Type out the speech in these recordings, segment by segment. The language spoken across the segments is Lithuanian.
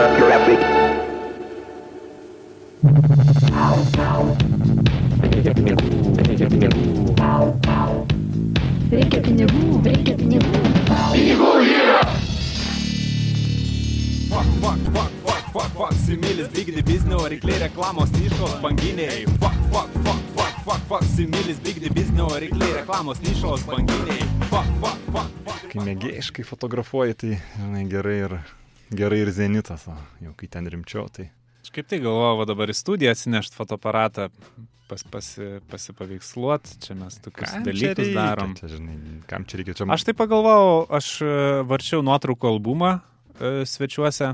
up your epic. Reikia pinigų, reikia pinigų. Fuck, fuck, fuck, fuck, fuck, fuck, similis bigdi biznio, reikliai reklamos nišos banginiai. Fuck, fuck, fuck, fuck, fuck, fuck, similis bigdi biznio, reikliai reklamos nišos banginiai. Fuck, fuck, fuck, fuck. Kai mėgėjiškai fotografuoji, tai žinai, gerai ir, gerai ir zenitas, o jau kai ten rimčiau, tai Aš kaip tai galvoju, va dabar į studiją atsinešti fotoaparatą, pas, pasi, pasipaveiksluot, čia mes tokius kam čia dalykus reikia? darom. Čia, žinai, kam čia reikia čia... Aš tai pagalvojau, aš e, varčiau nuotraukų albumą e, svečiuose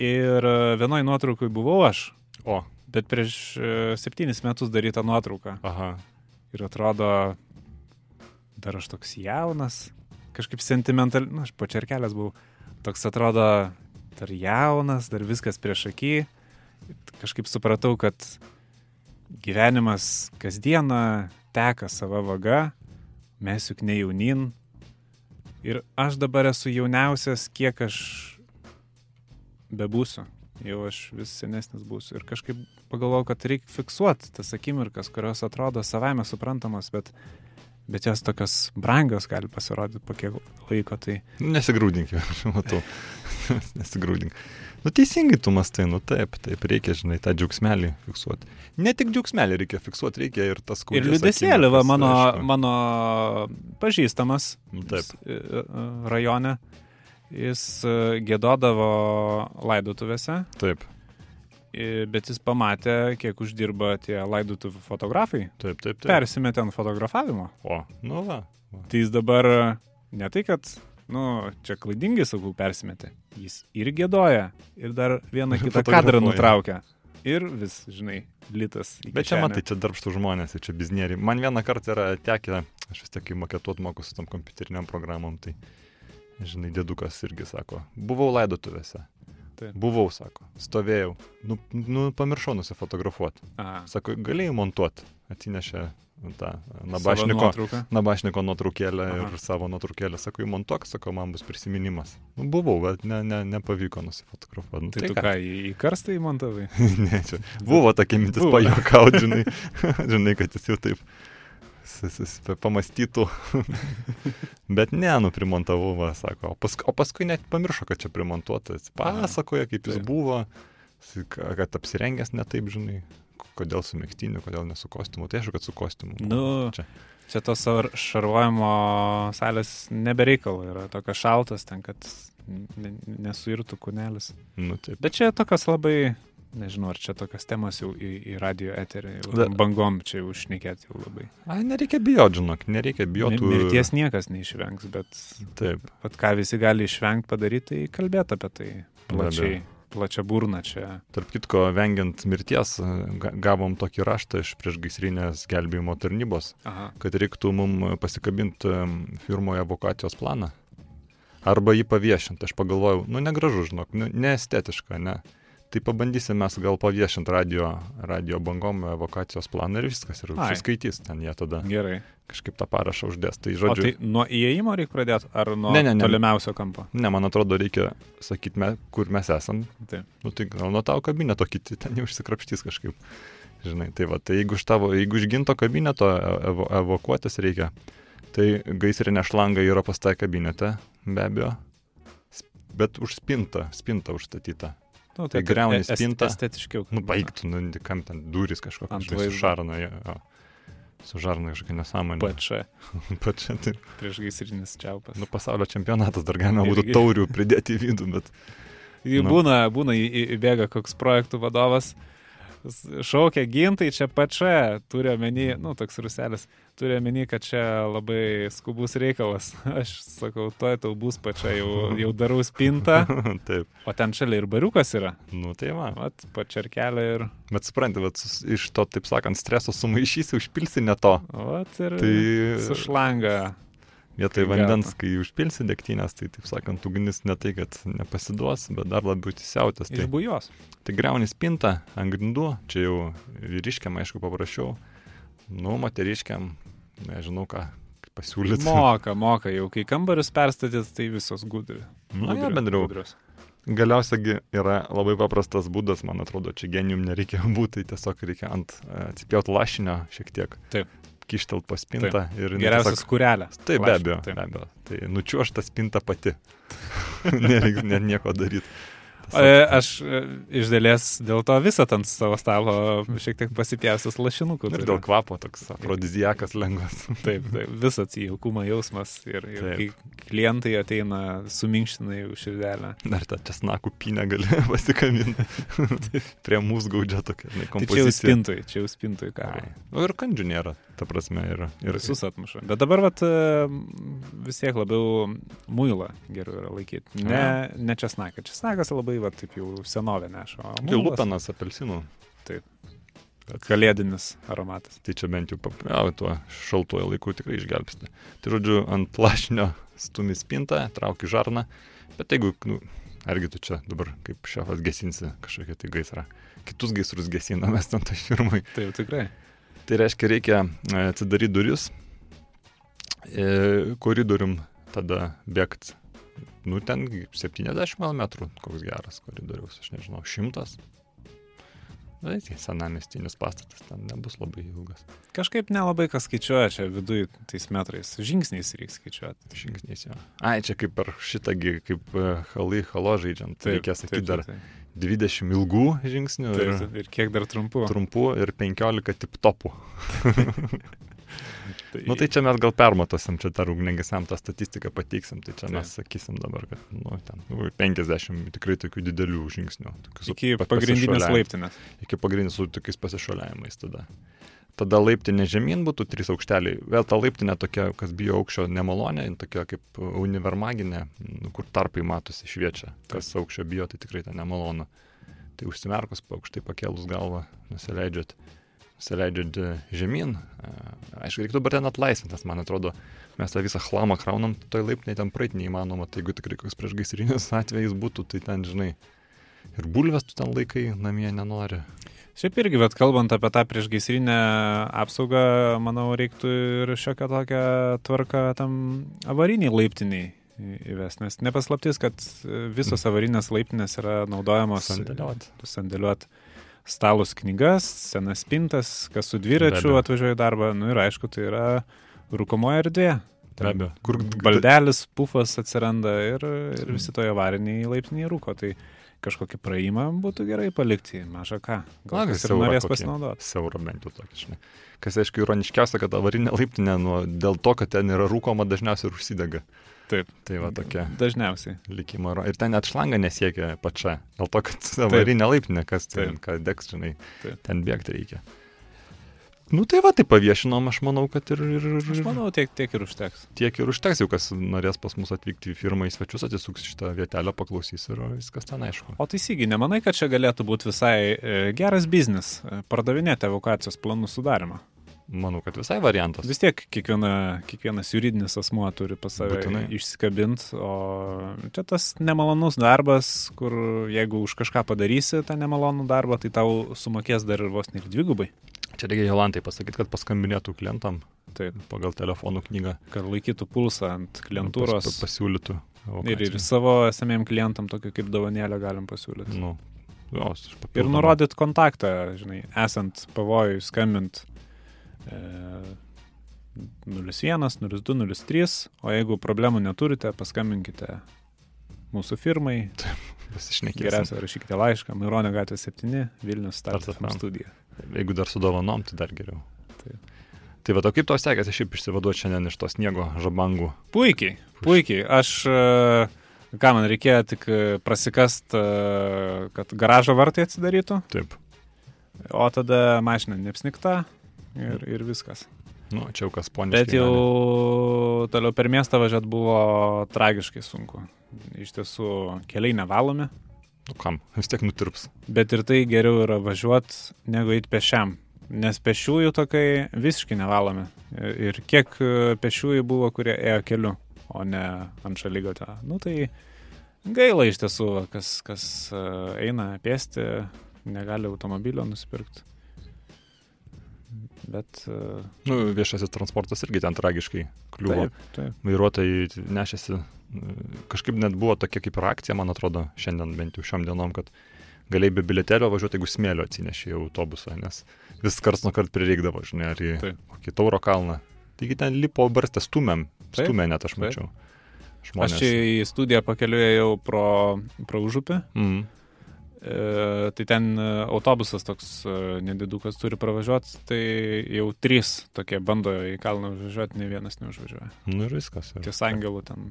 ir e, vienoj nuotraukui buvau aš, O, bet prieš e, septynis metus daryta nuotrauka. aha. Ir atrodo, dar aš toks jaunas, kažkaip sentimental, na, aš pačerkelės buvau, toks atrodo, dar jaunas, dar viskas prieš akį. Kažkaip supratau, kad gyvenimas kasdieną teka savo vaga, mes juk ne jaunin. Ir aš dabar esu jauniausias, kiek aš bebūsiu. Jau aš vis senesnis būsiu. Ir kažkaip pagalvojau, kad reikia fiksuoti tas akimirkas, kurios atrodo savaime suprantamos, bet, bet jos tokios brangios gali pasirodyti po kiek laiko. Tai Nesigrūdink, aš matau. Nesigrūdink. Nu teisingai tu mastai, nu taip, taip, reikia, žinai, tą džiaugsmelį fiksuoti. Ne tik džiaugsmelį reikia fiksuoti, reikia ir tas ir kūrinys. liūdėsėlė, va, mano, mano pažįstamas Nu, taip. e, e, rajone, jis e, gėdodavo laidotuvėse, Taip, bet jis pamatė, kiek uždirba tie laidotuvių fotografai. taip, taip. taip. Persimetė ant fotografavimo. O, nu va. va. Tai jis dabar ne tai, kad, nu, čia klaidingai sakau, persimetė. Jis ir gėdoja, ir dar vieną kitą kadrą nutraukia. Ir vis, žinai, litas. Bet čia matai, čia darbštų žmonės, čia biznieriai. Man vieną kartą yra tekę, aš vis tiek, maketuot moku su tam kompiuteriniam programom, tai, žinai, dėdukas irgi sako, buvau laidotuvėse. Taip. Buvau, sako, stovėjau, nu, nu pamiršau nusifotografuoti. Aha. Sako, galėjai montuoti, atsinešė tą nabašniko, nabašniko nuotraukėlę Aha. ir savo nuotraukėlę. Sako, įmontuok, sako, man bus prisiminimas. Nu, buvau, bet ne, ne, nepavyko nusifotografuoti. Nu, Tai tu ką, į, į karstą įmontavai? ne, čia buvo tokia mintis pajokauti, žinai, kad jis jau taip pamastytų. Bet ne, nu primontavau, va, sako. O, pask, o paskui net pamiršo, kad čia primontuota. Jis Pasakoja, kaip jis buvo, kad apsirengęs ne taip, žinai. Kodėl su mėgstiniu, kodėl ne su kostiumu. Tai aišku, kad su kostiumu. Nu, čia. Čia tos šarvojimo salės nebereikalo yra tokios šaltos ten, kad ne- nesuirtų kūnelis. Nu, taip. Bet čia tokios labai, nežinau, ar čia tokios temos jau į, į radio eterį, Da- bangom čia jau užnekėti jau labai. Ai, nereikia bijoti, žinok, nereikia bijoti. Mirties niekas neišvengs, bet Taip. pat ką visi gali išvengti padaryti, tai kalbėti apie tai Be plačiai. Plačia burna čia. Tarp kitko, vengiant mirties, ga- gavom tokį raštą iš priešgaisrinės gelbėjimo tarnybos, Aha. kad reiktų mum pasikabinti firmoje evakuacijos planą. Arba jį paviešinti. Aš pagalvojau, nu negražu, žinok, nu, neestetiška, ne. Tai pabandysim mes gal paviešinti radio, radio bangom evakuacijos planą ir viskas. Ir Ai. užsiskaitys ten jie tada Gerai. kažkaip tą parašą uždės. Tai O žodžiu, tai nuo įėjimo reikia pradėti ar nuo Ne, ne, ne. tolimiausio kampo? ne, man atrodo, reikia sakyti, me, kur mes esam. Taip. Nu tai gal nuo tavo kabineto kiti ten jau užsikrapštys kažkaip. Žinai, tai va, tai jeigu iš tavo, jeigu iš ginto kabineto evo, evakuotis reikia, tai gaisrinė šlanga yra pas tą kabinete, be abejo. Bet už spintą, spinta užstatyta. Nu, Tai kad griauni es- spintą. Estetiškiau. Nu, baigtų, nu, kam ten durys kažkokios, žinai, su šarna, jo, su žarna kažkokia nesąmonė. PČ, Pačia, tai, prieš gaisrinis čiaupas. nu, pasaulio čempionatas dar galima būtų taurių pridėti į vidų, bet Nu. nu. Būna, būna įbėga koks projektų vadovas, šaukia gintai čia pačia, turi omeny, nu, toks ruselis, turi omeny, kad čia labai skubus reikalas. Aš sakau, toj tau bus pačia, jau, jau darau spintą, taip, o ten šalia ir bariukas yra. nu tai va. Vat, pačerkelė ir... Bet supranti, vat, iš to, taip sakant, streso sumaišysi, užpilsi ne to. Vat ir Tai su šlanga. vietoj vandens, kai užpilsi degtinės, tai taip sakant, ugnis ne tai, kad nepasiduos, bet dar labiau įsiautęs. Tai, bujos. tai greuni spintą ant grindų, čia jau vyriškiam, aišku, paprašiau. Nu, moteriškiam, nežinau ką pasiūlyti. Moka, moka, jau kai kambarius perstatėt, tai visos gudri. Na, ja, bendriau. galiausiai yra labai paprastas būdas, man atrodo, čia genijum nereikia būti, tai tiesiog reikia ant e, atsipjauti lašinio šiek tiek. Taip. Kištelt po spintą ir... Geriausias tiesiog- kurelė. Taip, be abejo, be abejo. Tai nučiuoš tą spintą pati. Nereiks net nieko daryti. E, Aš e, iš dalies dėl to visą ant savo stalo šiek tiek pasipjausias lašinukų. Ir dėl kvapo toks afrodiziakas lengvas. Taip, taip, visas jaukumo jausmas ir, ir kai klientai ateina, suminkština jų širdelę. Dar tą česnakų pinę gali pasikaminti. Prie mūsų gaudžia tokia, žinai, Tai čia jau spintui, čia jau spintui ką. Ai. Nu, ir kandžių nėra, ta prasme. Ir, Ir visus atmuša. Bet dabar vat, e, vis tiek labiau muilą geriau yra laikyti. Ne, ne česnaką. Česnakas labai, va, taip jau senovė neša. Tai lupenas apelsinų. Kalėdinis aromatas. Tai čia bent jau pap- jau tuo šaltuoju laiku tikrai išgelbsti. Tai žodžiu, ant lašinio stumi spintą, trauki žarną. Bet jeigu, nu, argi tu čia dabar kaip šefas gesinsi kažkokią tai gaisrą. Kitus gaisrus gesina mes ten tai firmai. Taip, tikrai. Tai reiškia, reikia e, atsidaryti duris, e, koridorium tada bėgti, nu ten 70 gal metrų, koks geras koridorius, aš nežinau, šimtas. Na, tai senamestinis pastatas ten nebus labai ilgas. Kažkaip nelabai kas skaičiuoja čia viduje tais metrais. Žingsniais reikia skaičiuoti. Žingsniais jo. Ai, čia kaip per šitągi, kaip e, halai halo žaidžiant. Taip, reikia sakyti dar taip, 20 ilgų žingsnių taip, ir ir kiek dar trumpų. trumpų ir 15 tip topų. Tai, Nu tai čia mes gal permatosim, čia dar ugnegesiam tą statistiką pateiksim, tai čia Taip. mes sakysim dabar, kad nu, ten, nu, 50 tikrai tokių didelių žingsnių. iki pa- pagrindinės laiptinės. Iki pagrindinės su tokiais pasišuoliavimais tada. Tada laiptinė žemyn būtų trys aukšteliai. Vėl ta laiptinė tokia, kas bijo aukščio nemalonė, tokia kaip univermaginė, nu, kur tarpai matosi šviečia. Kas aukščio bijo, tai tikrai ten nemalonu. Tai užsimerkus, aukštai pakėlus galvą, nusileidžiat, nusileidžiat e, žemyn. E, Aišku, reiktų dabar ten atlaisvintas, man atrodo, mes tą visą chlamą kraunam, toj laiptinėje ten praeit neįmanoma, tai jeigu tikrai koks priešgaisrinis atvejis būtų, tai ten, žinai, ir bulves tu ten laikai namie nenori. Šiaip irgi, bet kalbant apie tą priešgaisrinę apsaugą, manau, reiktų ir šiokią tokią tvarką tam avariniai laiptiniai įvest. Nes nepaslaptis, kad e, visos avarinės laiptinės yra naudojamos Sandėliuot. sandėliuot stalus knygas, senas spintas, kas su dviračiu atvažiuoja į darbą. Nu ir aišku, tai yra rūkomoja erdvė. Be abejo. Kur baldelis, pufas atsiranda ir, ir visi toje avariniai laiptiniai rūko. Tai kažkokį praėjimą būtų gerai palikti, maža ką. Gal Na, kas ir siaurą norės pasinaudoti. Siauro bent jau tokį, žinai. Kas aišku ironiškiausia, kad avarinė laiptinė nuo, dėl to, kad ten yra rūkoma, dažniausiai ir užsidega. Taip. Tai va tokia Dažniausiai. likimo. Ir ten net šlanga nesiekia pačia. Dėl to, kad avarinė laiptinė, kas ten, Taip. ką degs, žinai, Taip. ten bėgti reikia. Nu tai va, tai paviešinom, aš manau, kad ir, ir, ir, Aš manau, tiek, tiek ir užteks. tiek ir užteks, jau kas norės pas mus atvykti į firmą į svečius, atsisuks šitą vietelę, paklausys ir viskas ten aišku. O taisygi, nemanai, kad čia galėtų būti visai e, geras biznis e, pardavinėti evakuacijos planų sudarimą? Manau, kad visai variantas. Vis tiek kiekviena, kiekvienas juridinis asmuo turi pas save Būtinai. išsikabinti, o čia tas nemalonus darbas, kur jeigu už kažką padarysi tą nemalonų darbą, tai tau sumokės dar ir vos ne ir dvigubai. Čia reikia Jolantai pasakyti, kad paskambinėtų klientam Taip, pagal telefonų knygą. kad laikytų pulsą ant klientūros. Pas, pa, pasiūlytų. Ir, ir savo esamiem klientam tokį kaip dovanėlę galim pasiūlyti. Nu, jos, Ir nurodyt kontaktą, žinai, esant pavojui skambint 01, 02, 03, o jeigu problemų neturite, paskambinkite mūsų firmai. Pasišnekėsim. Geriausia, rašykite laišką, Maironio gatvė 7, Vilnius Start Startup studija. Jeigu dar su dovanom, tai dar geriau. Taip. Tai va, o kaip tau sekėsi šiaip išsivaduoti šiandien iš to sniego žabangų? Puikiai, puikiai. Aš, e, ką man reikėjo tik e, prasikast, e, kad garažo vartai atsidarytų, Taip. o tada mašina neapsnikta ir, ir viskas. Nu, čia jau kas ponė. Bet jau toliau per miestą važiuoti buvo tragiškai sunku. Iš tiesų, keliai nevalomi, Nu, kam? Vis tiek nutirps. bet ir tai geriau yra važiuoti, negu eiti pešiam. Nes pešiųjų tokai visiškai nevalomi. Ir kiek pešiųjų buvo, kurie ėjo keliu, o ne ant šalygatą. Nu tai gaila iš tiesų, kas, kas e, eina pėsti, negali automobilio nusipirkti. Bet... e, Nu, viešasis transportas irgi ten tragiškai kliuvo. Taip, taip. Vairuotojai nešėsi kažkaip net buvo tokia kaip ir akcija, man atrodo, šiandien bent jau šiom dienom, kad galėjai be biletelio važiuoti, jeigu smėlio atsineši į autobusą, nes vis kars nuo kart prireikdavo, žinai, ar į Taip. kokį tauro kalną. Taigi ten lipo barstę stumėm, stumė net aš mačiau. Aš čia į studiją pakeliu ėjau pro, pro užupį. Mm. E, tai ten e, autobusas toks e, nedidukas turi pravažiuoti, tai jau trys tokie bando į kalną užvažiuoti, ne vienas neužvažiuoja. Nu ir viskas. Ir, Ties angelų ten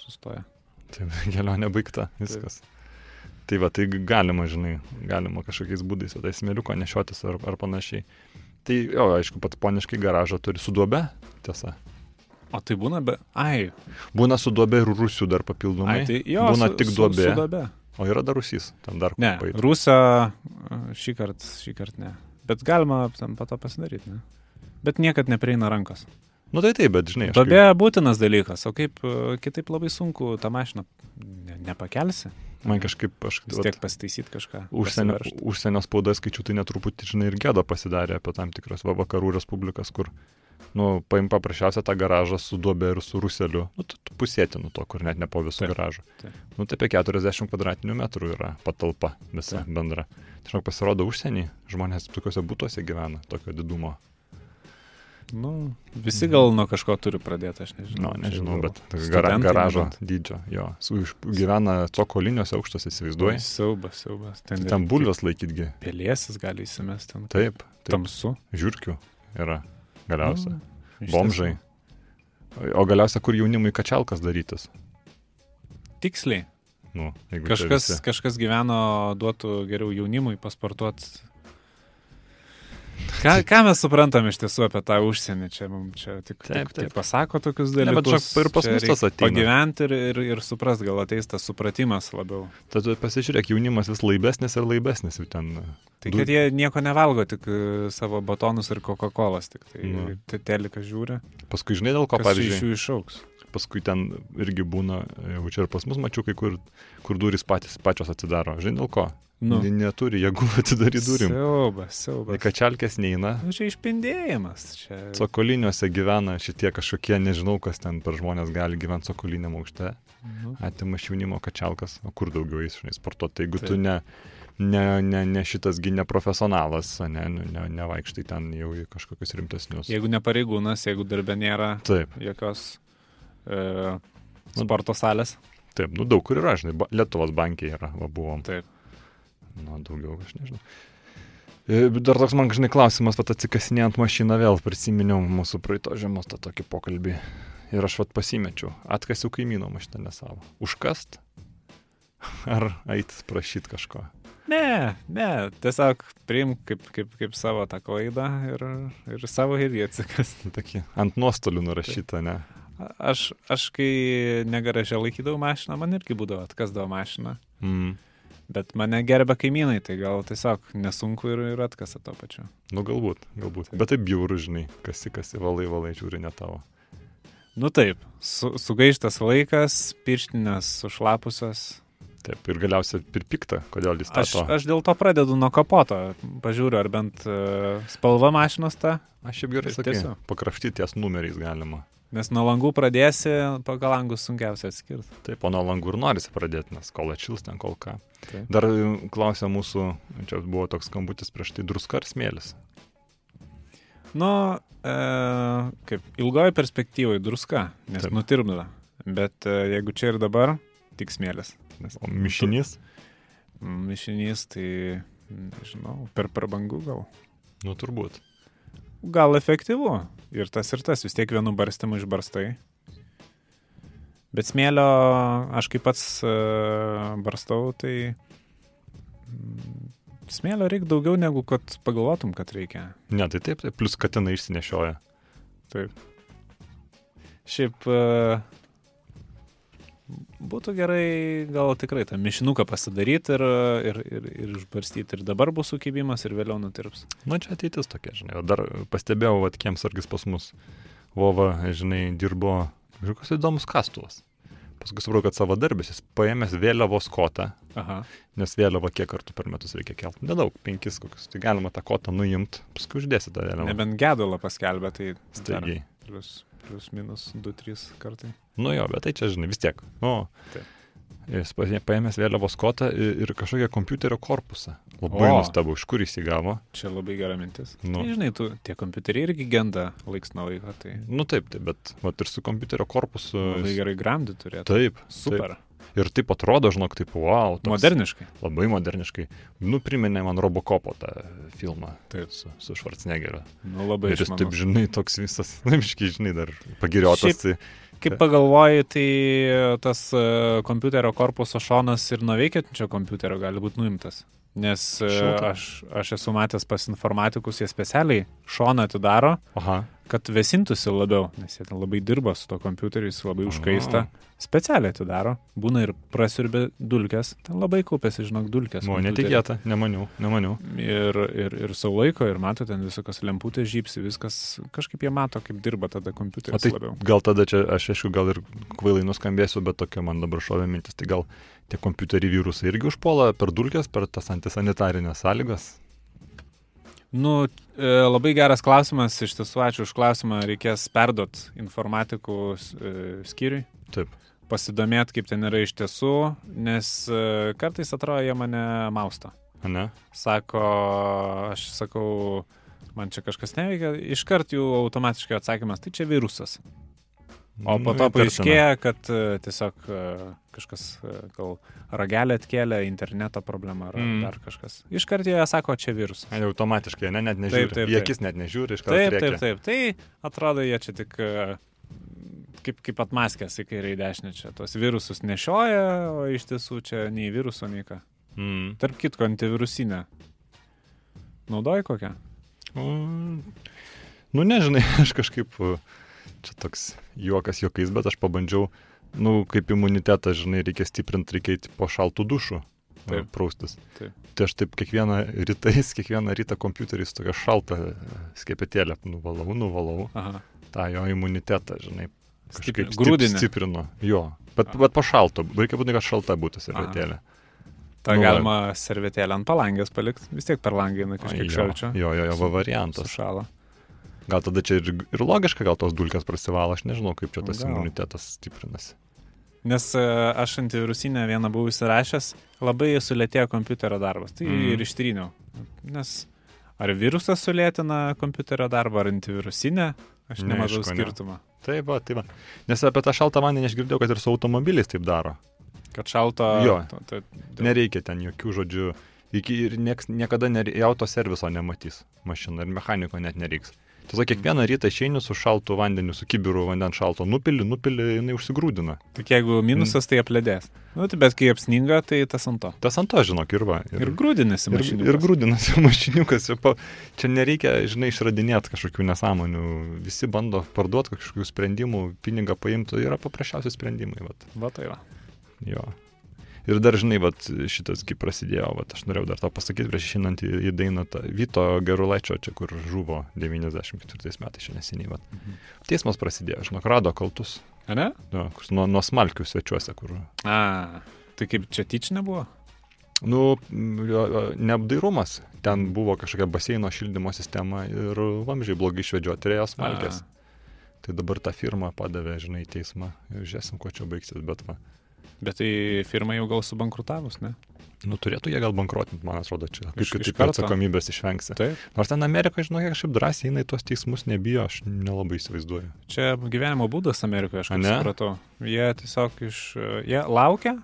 sustoja. Tai kelionė baigta, viskas. Tai va, tai galima, žinai, galima kažkokiais būdais, tai smėliuko nešiotis ar, ar panašiai. Tai jo, aišku, pats poniškai garažą turi su duobe, tiesa. O tai būna be... Ai, Būna su duobe ir rusių dar papildomai. ai tai jo. Būna su, tik su- duobė. Su duobe. O yra dar rusys, ten dar Ne, pait. Rusą šį kartą, šį kartą ne. Bet galima ten po to pasidaryti, ne? Bet niekad neprieina rankos. Nu tai taip, bet žinai, aš Duobė būtinas dalykas, o kaip e, kitaip labai sunku tą mašiną ne, nepakelsi. Kaip, man kažkaip, aš Vis tiek pasitaisyti kažką. užsienio, užsienio spaudą skaičiu, tai netruputį, žinai, ir gėda pasidarė apie tam tikras va, vakarų respublikas, kur, nu, paim paprasčiausia tą garažą su duobė ir su ruseliu, nu, tu pusėtinu to, kur net ne po viso Taip, garažo. taip. Nu, tai apie 40 kvadratinių metrų yra patalpa visa Taip. bendra. Tai žinok, pasirodo užsienį, žmonės tokiuose būtuose gyvena, tokio didumo. Nu, visi gal nuo kažko turi pradėti, aš nežinau. Nu, nežinau, bet gara, garažo nebent. dydžio, jo. Su, iš- gyvena cokoliniuose aukštuose, įsivaizduoji. Siaubas, siaubas. Ten, Ten bulvės laikytgi. Pelėsis gali įsimesti. Taip, taip. Tamsu. Žiūrkių yra galiausiai. Iš Bomžai. O galiausiai, kur jaunimui kačialkas darytis? Tiksliai. Nu, Kažkas, visi- kažkas gyveno, duotų geriau jaunimui pasportuoti. Ką, ką mes suprantam iš tiesų apie tą užsienį? Čia mums čia tik, Taip, taip. tik pasako tokius Ne, bet dalykus. žinok, ir pas Čia mus tas ateina. Pagyventi ir, ir, ir suprast, gal ateis tas supratimas labiau. Tad pasižiūrėk, jaunimas vis laibesnis ir laibesnis jau ten. Tai Du- kad jie nieko nevalgo, tik e, savo batonus ir Coca-Cola, tik tai Nu. te- teliką žiūri. Paskui žinai dėl ko, čia iš pavyzdžiui, jų išauks? paskui ten irgi būna, jau čia ir pas mus mačiau, kai kur, kur durys patys, pačios atsidaro. Žinai dėl ko? Nu. Neturi jėgų atidaryti durim. Siaubas, siaubas. kačialkės neina. Nu, čia išpindėjimas. Čia... Cokoliniuose gyvena šitie kažkokie, nežinau, kas ten per žmonės gali gyventi cokoliniam aukšte. Nu. Atima iš jaunimo kačialkas, o kur daugiau eis, žinai, sportuoti. Tai jeigu Taip. tu ne, ne, ne, ne šitasgi neprofesionalas, o ne, ne, nevaikštai ten jau į kažkokius rimtesnius. Jeigu ne pareigūnas, jeigu darbė nėra Taip, jokios e, Nu. sporto salės. taip, nu daug kur yra, žinai, Lietuvos bankė yra, va buvom. Taip. Nu, daugiau aš nežinau. E, Dar toks man, žinai, klausimas, pat atsikasinėjant mašiną vėl prisiminiau mūsų praeito žiemos tą tokį pokalbį. Ir aš vat pasimečiau, atkasiu kaimyno mašiną ne savo. Užkast? Ar eit prašyti kažko? Ne, ne, tiesiog priim kaip, kaip, kaip savo tą klaidą ir, ir savo ir jį atsikasti. Nu, Tokį ant nuostolių nurašytą, ne? Aš, aš kai negaraže laikydavau mašiną, man irgi būdavo atkasdavo mašiną. Mm. Bet mane gerbė kaimynai, tai gal tiesiog nesunku ir, ir atkasa to pačiu. Nu, galbūt, galbūt. Taip. Bet taip bjauru, žinai, kasi, kasi, valai, valai, žiūri ne tavo. Nu taip, su, sugaištas laikas, pirštinės sušlapusios. Taip, ir galiausiai ir pikta, kodėl jis Aš, stato. aš dėl to pradedu nuo kapoto. Pažiūriu, ar bent uh, spalva mašinos ta. Aš šiaip gerai ir sakai, tiesiog. pakrapštyti ties numeriais galima. Nes nuo langų pradėsi, pagal langus sunkiausia atskirti. Taip, o nuo langų ir norisi pradėti, nes kol atšils ten kol ką. Taip. Dar e, klausė mūsų, čia buvo toks skambutis prieš tai, druska ar smėlis. Nu, e, kaip ilgoji perspektyvoje druska, nes Taip. nutirpda. Bet e, jeigu čia ir dabar, tik smėlis. Nes O mišinys? mišinys, tai nežinau, per prabangų gal. Nu, turbūt. Gal efektyvu. Ir tas ir tas, vis tiek vienu barstimu išbarstai. Bet smėlio, aš kaip pats uh, barstau, tai mm, smėlio reikia daugiau negu kad pagalvotum, kad reikia. Ne, tai taip, taip, plus katinai išsinešioja. Taip. Šiaip uh, būtų gerai gal tikrai tą mišinuką pasidaryti ir, ir, ir, ir išbarstyti. Ir dabar bus sukybimas ir vėliau nutirps. Na, čia ateitis tokia, žinai. O dar pastebėjau, vad, kiemsargis pas mus. Vova, žinai, dirbo kažkokios įdomus kastuvas. Paskui supratau, kad savo darbės jis paėmęs vėliavos kotą, Aha. nes vėliavą kiek kartų per metus reikia kelti. Nedaug, penkis kokius. Tai galima tą kotą nuimti, paskui uždėsi tą vėliavą. Nebent gedulą paskelbė, tai Staigiai. Plius, plus minus 2-3 kartai. Nu jo, bet tai čia, žinai, vis tiek. Nu, Taip. jis pa- paėmęs vėliavos kotą ir, kažkokią kompiuterio korpusą. Labai O. nustebau, iš kur jis įgavo. Čia labai gera mintis. Nu. Tai, žinai, tu, tie kompiuteriai irgi genda laiks nuo laiko, tai Nu taip, taip, bet vat, ir su kompiuterio korpusu. labai jis- gerai gramdį turėtų. Taip, Super. Taip. Ir taip atrodo, žinok, taip, wow. toks Moderniškai. Labai moderniškai. Nu, priminė man Robocopo tą filmą. Taip. Su, su Schwarzeneggeriu. Nu, labai Ir jis taip, žinai, toks visas, laiškiai, žinai, dar pagiriotas. Šiaip- Kaip pagalvoji, tai tas e, kompiuterio korpuso šonas ir nuo veikiančio kompiuterio gali būti nuimtas. Nes e, Šilta. aš, aš esu matęs pas informatikus, jie specialiai šoną atidaro, Aha. kad vėsintųsi labiau, nes jie ten labai dirba su to kompiuteriu, jis labai užkaista. Specialiai atidaro, būna ir prasiurbė dulkes, ten labai kaupėsi, žinok, dulkes. Buvo netikėta, nemaniau, nemaniau. Ir, ir, ir savo laiko, ir mato ten visokios lemputės žypsi, viskas, kažkaip jie mato, kaip dirba tada kompiuteris tai labiau. gal tada čia, aš aišku, gal ir kvailai nuskambėsiu, bet tokia man dabar šovė mintis, tai gal tie kompiuteriai virusai irgi užpuola per dulkes, per tas antisanitarinės sąlygas. Nu, e, labai geras klausimas, iš tiesų ačiū už klausimą, reikės perduot informatikų e, skyriui. Taip. Pasidomėt, kaip ten yra iš tiesų, nes e, kartais atrodo, jie mane mausto. Ne? Sako, aš sakau, man čia kažkas neveikia, iškart jų automatiškai atsakymas, tai čia virusas. O po Nu, to paaiškėja, kad e, tiesiog e, kažkas e, gal ragelį atkėlė, interneto problema ar Mm. dar kažkas. Iškart jie sako, čia virusas. Ai, Automatiškai, ne, net nežiūri. Taip, taip, taip. akis net nežiūri, iš karto. Taip, taip, taip. Tai atrodo, jie čia tik kaip, kaip atmaskęs į kairę į dešinę čia. Tos virusus nešioja, o iš tiesų čia nei viruso, nei ką. Mm. Tarp kitko, antivirusinę. Naudoji kokią? Mm. Nu, nežinai, aš kažkaip, uh, čia toks juokas juokais, bet aš pabandžiau, nu, kaip imunitetą, žinai, reikia stiprinti, reikia eiti po šaltų dušų. Taip. Praustis. Taip. Tai aš taip kiekvieną rytais, kiekvieną rytą kompiuterį su tokia šalta skepetėlė nuvalau, nuvalau Aha. tą jo imunitetą, žinai. Kažkaip grūdinį. stip, stiprinu. Jo. Bet, bet po šalto. Reikia būti, kad šalta būtų servetėlė. Ta Nu, galima servetėlę ant palangės palikti. Vis tiek per langą jinai kažkiek jo, šalčio. jo, jo, jo, va variantas. Sušalo. Gal tada čia ir, ir logiška, gal tos dulkės prasivalo, aš nežinau, kaip čia tas Gal. imunitetas stiprinasi. Nes e, aš antivirusinę vieną buvau įsirašęs, labai sulėtėjo kompiuterio darbas. Tai Mm. ir ištryniau. Nes ar virusas sulėtina kompiuterio darbą, ar antivirusinė, aš nematau Neaišku, ne. Taip, va, taip. Va. Nes apie tą šaltą vandenį aš girdėjau, kad ir su automobiliais taip daro. Kad šalto. Jo. To, dėl- Nereikia ten jokių žodžių. Iki ir nieks, niekada nere, auto serviso nematys mašina ir mechaniko net nereiks. Tiesiog kiekvieną rytą išeini su šaltu vandeniu, su kibiru vandens šalto, nupili, nupili, jinai užsigrūdina. Tik jeigu minusas, tai apledės. Nu, tai bet kai apsninga, tai tas ant to. Tas ant to, žinok, ir va. Ir, ir grūdinasi ir, mašinų. ir grūdinasi mašiniukas. ir pa- Čia nereikia, žinai, išradinėti kažkokių nesąmonių. Visi bando parduoti kažkokių sprendimų, pinigą paimti, tai yra paprasčiausi sprendimai. Vat. Va tai va. Jo. Ir dar, žinai, vat, šitas kaip prasidėjo, vat, aš norėjau dar tą pasakyti prieš išinant į, į dainą tą Vyto Gerulaičio, čia kur žuvo 94 metais, čia neseniai. Vat. Mhm. Teismas prasidėjo, žinok, rado kaltus. A ne? Kur nuo, nuo smalkių svečiuose, kur. A, tai kaip čia tyčia nebuvo? Nu, neapdairumas. Ten buvo kažkokia baseino šildymo sistema ir vamžiai blogai išvedžioti, turėjo smalkės. Tai dabar tą firmą padavė, žinai, teismą. Žiūrėsim, kuo čia baigsis, bet va. Bet tai firma jau gal subankrutavus, ne? Nu, turėtų jie gal bankruotinti, man atrodo, čia. Kaip Iš- iš kitaip karto. atsakomybės išvengsi. Taip. Nors ten Amerikoje, žinok, jie kažkaip drąsiai eina į tuos teismus, nebijo, aš nelabai įsivaizduoju. Čia gyvenimo būdas Amerikoje, aš A, kaip ne? supratau. Jie tiesiog iš... Jie laukia,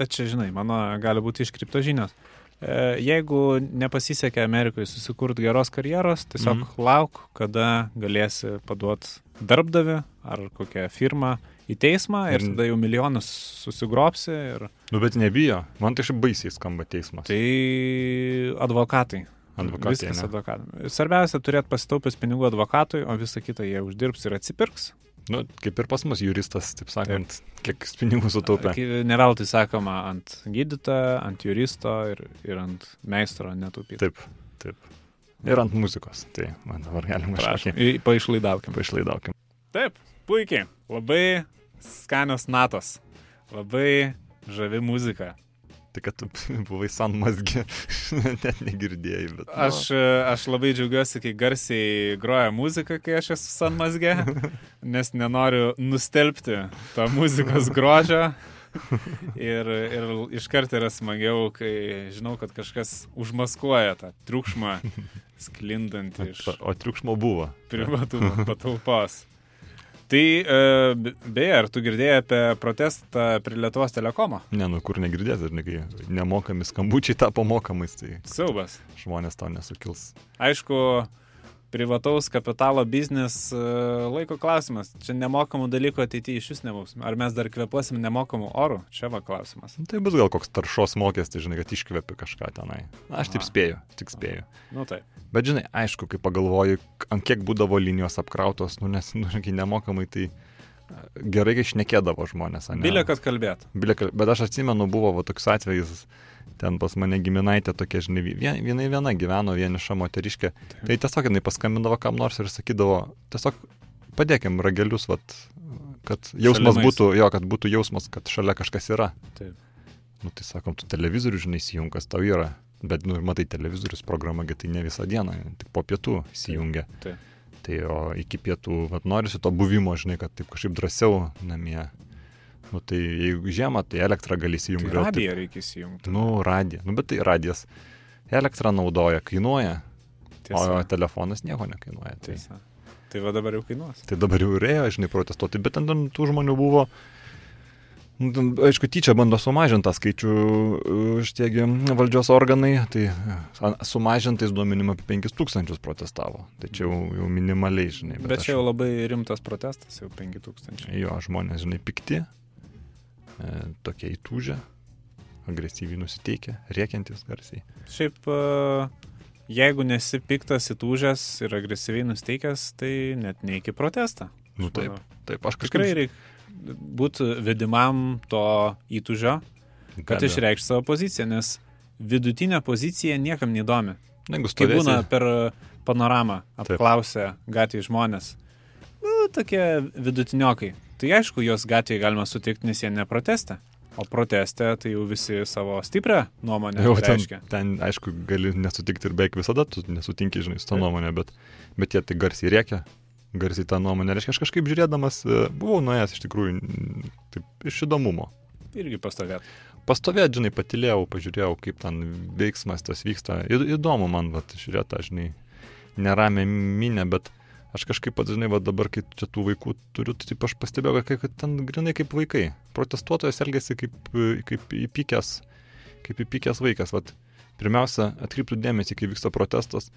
bet čia, žinai, mano gali būti iškripto žinios. E, Jeigu nepasisekė Amerikoje susikurti geros karjeros, tiesiog mm. lauk, kada galėsi paduoti darbdavi ar kokią firmą į teismą ir tada jau milijonus susigrobsi ir Nu, bet nebijo. Man tai šiaip baisiai skamba teismas. tai advokatai. Advokatai, Viskas advokatai. Svarbiausia turėti pasitaupęs pinigų advokatui, o visą kitą jie uždirbs ir atsipirks. Nu, kaip ir pas mus juristas, taip sakant, taip. kiek pinigų sutaupė. Neveltui sakoma ant gydytojo, ant juristo ir, ir ant meistro netaupyti. Taip, taip. Ir ant muzikos. Tai man dabar galima Prašom. Paišlaidaukim. paišlaidaukim. Taip, puikiai. Labai skanios natos. Labai žavi muzika. Tai kad tu buvai san mazgi, net negirdėjai, bet... nu, Aš, e, aš labai džiaugiuosi, kai garsiai groja muzika, kai aš esu San Mazge, nes nenoriu nustelbti to muzikos grožio. Ir, ir iškart yra smagiau, kai žinau, kad kažkas užmaskuoja tą triukšmą sklindantį iš O triukšmo buvo. privatų patalpos. Tai e, be- beje, ar tu girdėjai apie protestą prie Lietuvos telekomo? Ne, nu kur negirdėsi, žinai, kai nemokami skambučiai tapo mokamais, tai Siaubas. žmonės tau nesukils. Aišku, privataus kapitalo biznis e, laiko klausimas. Čia nemokamų dalykų ateityje iš vis nebus. Ar mes dar kvepuosim nemokamų orų? Čia va klausimas. Nu, Tai bus gal koks taršos mokestis, žinai, kad iškvepi kažką tenai. Na, aš taip spėju, tik spėju. Nu taip. Bet žinai, aišku, kai pagalvoju, ant kiek būdavo linijos apkrautos, nu nes, nu, nemokamai, tai gerai, kai šnekėdavo žmonės. ane? Bilė, kad kalbėt. Bilė, kal- bet aš atsimenu, buvo va, toks atvejis, ten pas mane giminaitė tokia, žinai, vien, vienai viena gyveno vieniša moteriškė. Tai tiesiog jinai paskambindavo kam nors ir sakydavo, tiesiog padėkim ragelius, vat, kad jausmas Šalimais. būtų, jo, kad būtų jausmas, kad šalia kažkas yra. Taip. Nu tai sakom, tu televizorių, žinai, įsijungas tau yra. Bet, nu, matai, televizorius programagi tai ne visą dieną, tik po pietų įsijungia. taip. Tai o iki pietų, vad norisi to buvimo, žinai, kad taip kažkaip drąsiau namie. Nu tai jeigu žiemą, tai elektrą gali Tai įsijungti. taip- radiją reikia įsijungti. Nu, radija. Nu, bet tai radijas. Elektrą naudoja, kainuoja, Tiesa. o telefonas nieko nekainuoja. Tai, Tiesa. Tai va dabar jau kainuos. tai dabar jau ir ėjo, žinai, protestuoti, bet ten, ten tų žmonių buvo. ten, Aišku, tyčia bando sumažinti tą skaičių uh, štiegi valdžios organai, tai uh, sumažintais duomenimis apie 5000 protestavo. Tai čia jau, jau minimaliai, žinai. Bet, Bet aš- čia jau labai rimtas protestas, jau 5000. Jo, žmonės, žinai, pikti, e, tokie įtūžę, agresyviai nusiteikę, rėkiantis garsiai. Šiaip, e, jeigu nesi piktas, įtūžęs ir agresyviai nusteikęs, tai net ne iki protestą. Nu Aš taip, taip, aš kažkaip... Tikrai reikia būti vedimam to įtūžio, kad išreikšti savo poziciją, nes vidutinė pozicija niekam neįdomi. Kai būna per panoramą, apklausę gatvėje žmonės, nu, tokie vidutiniokai. Tai aišku, juos gatvėje galima sutikti, nes jie ne proteste. O proteste tai jau visi savo stiprią nuomonę jau ten, reiškia. ten, aišku, gali nesutikti ir beveik visada, tu nesutinki, žinai, su tą nuomonę, bet, bet jie tai garsiai rėkia, garsiai tą nuomonę. Reiškia, aš kažkaip žiūrėdamas, e, buvau nuėjęs iš tikrųjų, taip, iš įdomumo. Irgi pastovėt. Pastovėt, žinai, patilėjau, pažiūrėjau, kaip ten veiksmas tas vyksta. Į, įdomu man, vat, žiūrėti, tą, žinai, neramę minę, bet aš kažkaip pats, žinai, va dabar, kai čia tų vaikų turiu, tai taip aš pastebėjau, kad, kad ten grinai kaip vaikai. Protestuotojas elgesi kaip, e, kaip įpykęs, kaip įpykęs vaikas. Vat, pirmiausia, atkreiptų dėmesį, kai vyksta protestas.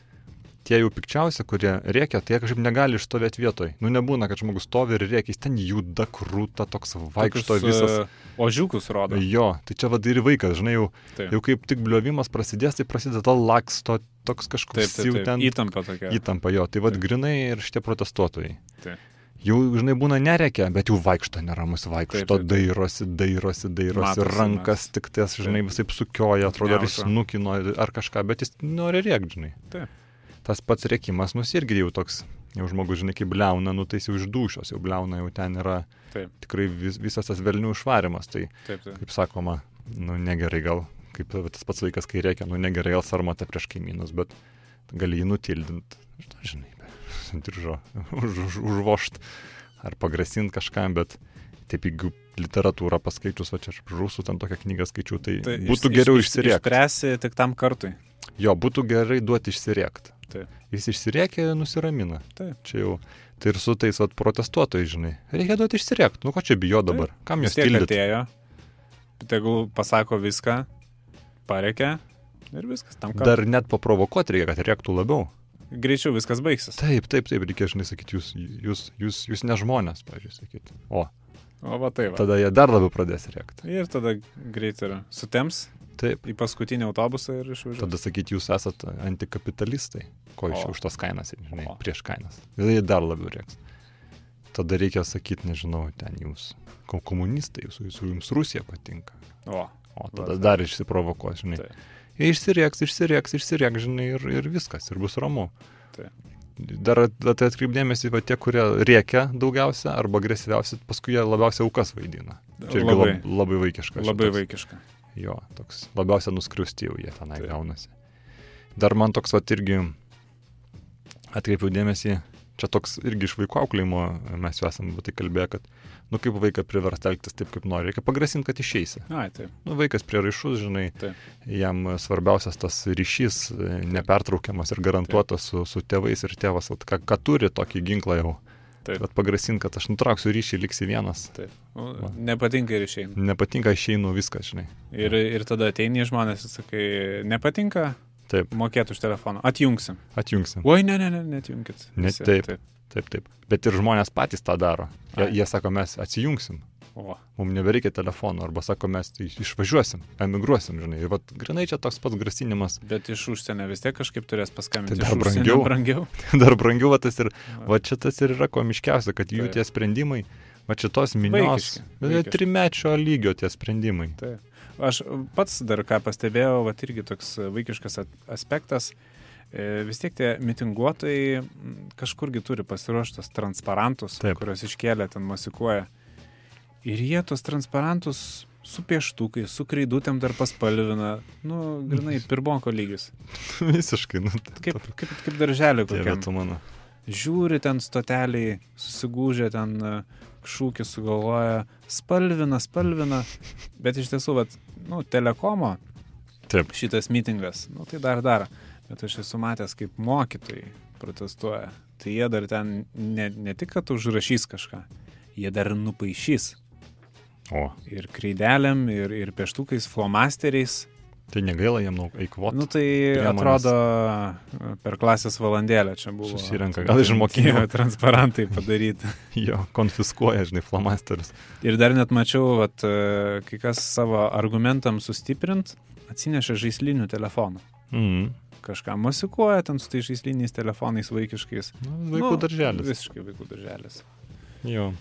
Tie jau pikčiausia, kurie rėkia, tai jie kažkaip negali išstovėti vietoj. Nu nebūna, kad žmogus stovi ir rėkia, jis ten juda krūta, toks vaikšto Tokius, visas. e, Ožiukus rodo. Jo, tai čia vad ir vaikas, žinai, jau, Taip. jau kaip tik bliovimas prasidės, tai prasideda laksto, toks Taip, kažkoks taip, jau taip. ten Įtampa tokia. įtampa jo. Tai vad Taip. grinai ir šitie protestuotojai. Taip. Jau, žinai, būna nereikia, bet jau vaikšto neramus, vaikšto, Taip, taip, taip. dairosi, dairosi, dairosi, Matosi, rankas tik ties, žinai, visai sukioja, atrodo, ar jis nukino ar kažką, bet jis nori rėkti, žinai. Taip. Tas pats rėkimas, nu, irgi jau toks, jau žmogus, žinai, kaip bliauna, nu, tai jau iš dušios, jau bliauna, jau ten yra Taip, tikrai vis, visas tas velnių išvarimas. Tai taip, taip. kaip sakoma, nu negerai gal, kaip tas pats vaikas, kai reikia, nu negerai gal sarmata prieš kaimynus, bet gali jį nutildinti, žinai, diržo, už, už, užvošt ar pagrasinti kažkam, bet taip jeigu literatūrą paskaičius, va čia aš rusų ten tokią knygą skaičiau, tai, Tai tai būtų iš- geriau iš- išsiriekti. Išspręsi tik tam kartui. Jo, būtų gerai duoti išsiriekti. Taip. Jis išsiriekia, nusiramina. Taip. Čia jau. Tai ir su tais vat, protestuotojais, žinai. Reikia duoti išsiriekti. Nu ko čia bijo dabar? Kam Vis jūs tiek atėjo, tegul pasako viską, pareikia ir viskas. Tam, kad Dar net paprovokuoti reikia, kad reiktų labiau. greičiau viskas baigsis. Taip, taip, taip, reikia, žinai, sakyti, jūs, jūs, jūs, jūs ne žmonės, pažiūrėjau, sakyti. O, O va tai va. tada jie dar labiau pradės rėkti. Ir tada greit ir sutems Taip, į paskutinį autobusą ir išvažiuos. tada sakyti, jūs esate antikapitalistai. Ko iš už tas kainas, žinai, O. prieš kainas. Jie dar labiau rėks. Tada reikia sakyti, nežinau, ten jūs ko- komunistai, jūs, jūs, jums Rusija patinka. O, O tada tai. dar išsiprovokuos, žinai. Taip. Jie išsirieks, išsirieks, išsirieks, žinai, ir, ir viskas, ir bus ramu. Taip. Dar tai atkreipdėmėsi, va tie, kurie rėkia daugiausia arba agresyviausia, paskui jie labiausiai aukas vaidina. Čia irgi Labai. labai, labai vaikiška. labai šitas. vaikiška. Jo, toks labiausia nuskriusti jau jie tenai Taip. gaunasi. Dar man toks, va, irgi atkreipiau dėmesį, čia toks irgi iš vaikų auklėjimo mes jau esame tai kalbėję, kad, nu, kaip vaiką priversti elgtis taip, kaip nori, reikia pagrasinti, kad išeisi. Ai, taip. Nu, vaikas prieraišus, žinai, Taip. jam svarbiausias tas ryšys nepertraukiamas ir garantuotas su, su tėvais ir tėvas, vat ką, ką turi tokį ginklą jau. Taip. Bet pagrasint, kad aš nutrauksiu ryšį, liksi vienas. Taip. O, Va. Nepatinka ir išeina. Nepatinka, išeinu viskas, žinai. Ir, ir tada ateini žmonės ir sakai, nepatinka, Taip, mokėtų už telefoną. Atjungsim. atjungsim. Oi, ne, ne, ne, netjungkit. Ne, Visi, taip. Taip, taip. Bet ir žmonės patys tą daro. Jie, jie sako, mes atsijungsim. O, Mums nebereikia telefono. Arba sako, mes tai išvažiuosim, emigruosim, žinai. Ir vat, grinai čia toks pats grasinimas. bet iš užsienio vis tiek kažkaip turės paskambinti. Tai dar brangiau. brangiau. Dar brangiau, va tas ir, va čia tas ir yra komiškiausia, kad jų Taip. tie sprendimai, va čia tos minios, vaikiški. trimečio lygio tie sprendimai. Taip. Aš pats dar ką pastebėjau, va irgi toks vaikiškas aspektas. E, Vis tiek tie mitinguotojai kažkurgi turi pasiruoštus transparantus, Taip. kuriuos iškėlė ten masikuoja. Ir jie tos transparantus su pieštukai, su kreidutėm dar paspalvina. Nu, grinai, pirbonko lygis. Visiškai, nu, Kaip, kaip, kaip tu mano. Žiūri ten stoteliai, susigūžę ten e, šūkį sugalvoja, spalvina, spalvina. Bet iš tiesų, vat, nu, telekomo Taip. šitas mitingas, nu tai dar dar. Bet aš esu matęs, kaip mokytojai protestuoja. Tai jie dar ten ne, ne tik, kad užrašys kažką, jie dar nupaišys. O, Ir kreidelėm, ir, ir pieštukais, flomasteriais. tai negaila nu, eikvoti. Nu tai priemonės. atrodo e, per klasės valandėlę čia buvo. Susirenka, gal iš mokinių. Tie Transparantai padaryti. Jo, konfiskuoja, žinai, flomasterius. Ir dar net mačiau, vat, e, kai kas savo argumentam sustiprint, atsineša žaislinių telefonų. Mhm. Kažką musikuoja ten su tai žaisliniais telefonais vaikiškais. Nu, vaikų Nu, darželis. Visiškai vaikų darželis. Jo.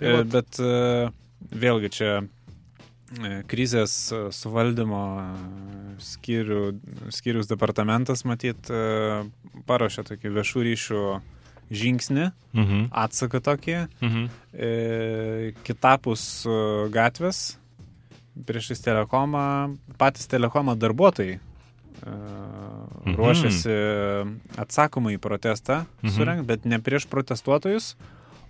Tai vat. bet e, vėlgi čia e, krizės e, suvaldymo e, skyrių, skyrius departamentas, matyt, paruošė tokį viešų ryšių žingsnį, Mhm. atsaką tokį, Mhm. e, kitapus gatvės, priešais telekomą, patys telekomo darbuotojai Mhm. ruošiasi atsakomai į protestą Mhm. surengti, bet ne prieš protestuotojus,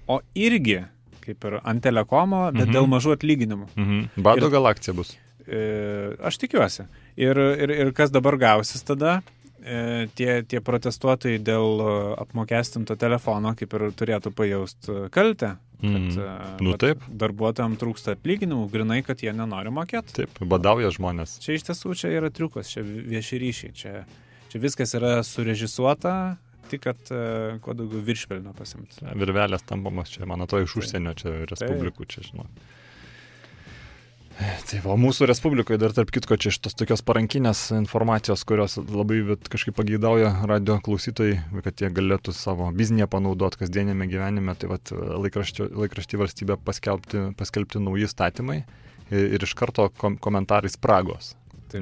o irgi kaip ir ant telekomo, bet Mhm. dėl mažų atlyginimų. Mhm. Bado Ir- gal akcija bus. E, aš tikiuosi. Ir, ir, ir kas dabar gausis tada? E, tie, tie protestuotojai dėl e, apmokestinto telefono kaip ir turėtų pajausti kaltę. Kad, e, Nu taip. Darbuotojams trūksta atlyginimų, grinai, kad jie nenori mokėti. Taip, badauja žmonės. Čia iš tiesų čia yra triukas, čia vieši ryšiai, čia, čia viskas yra surežisuota, tik kad uh, kuo daugiau viršpelnio pasimti. Virvelės tampamos čia, man atrodo, iš užsienio čia respublikų, čia žinau. Tai va, mūsų respublikoje dar tarp kitko čia šitos tokios parankinės informacijos, kurios labai kažkaip pageidauja radio klausytojai, kad jie galėtų savo biznėje panaudoti kasdienėme gyvenime. Tai vat, laikraštį valstybė paskelbti, paskelbti nauji statymai ir, ir iš karto kom komentarai spragos.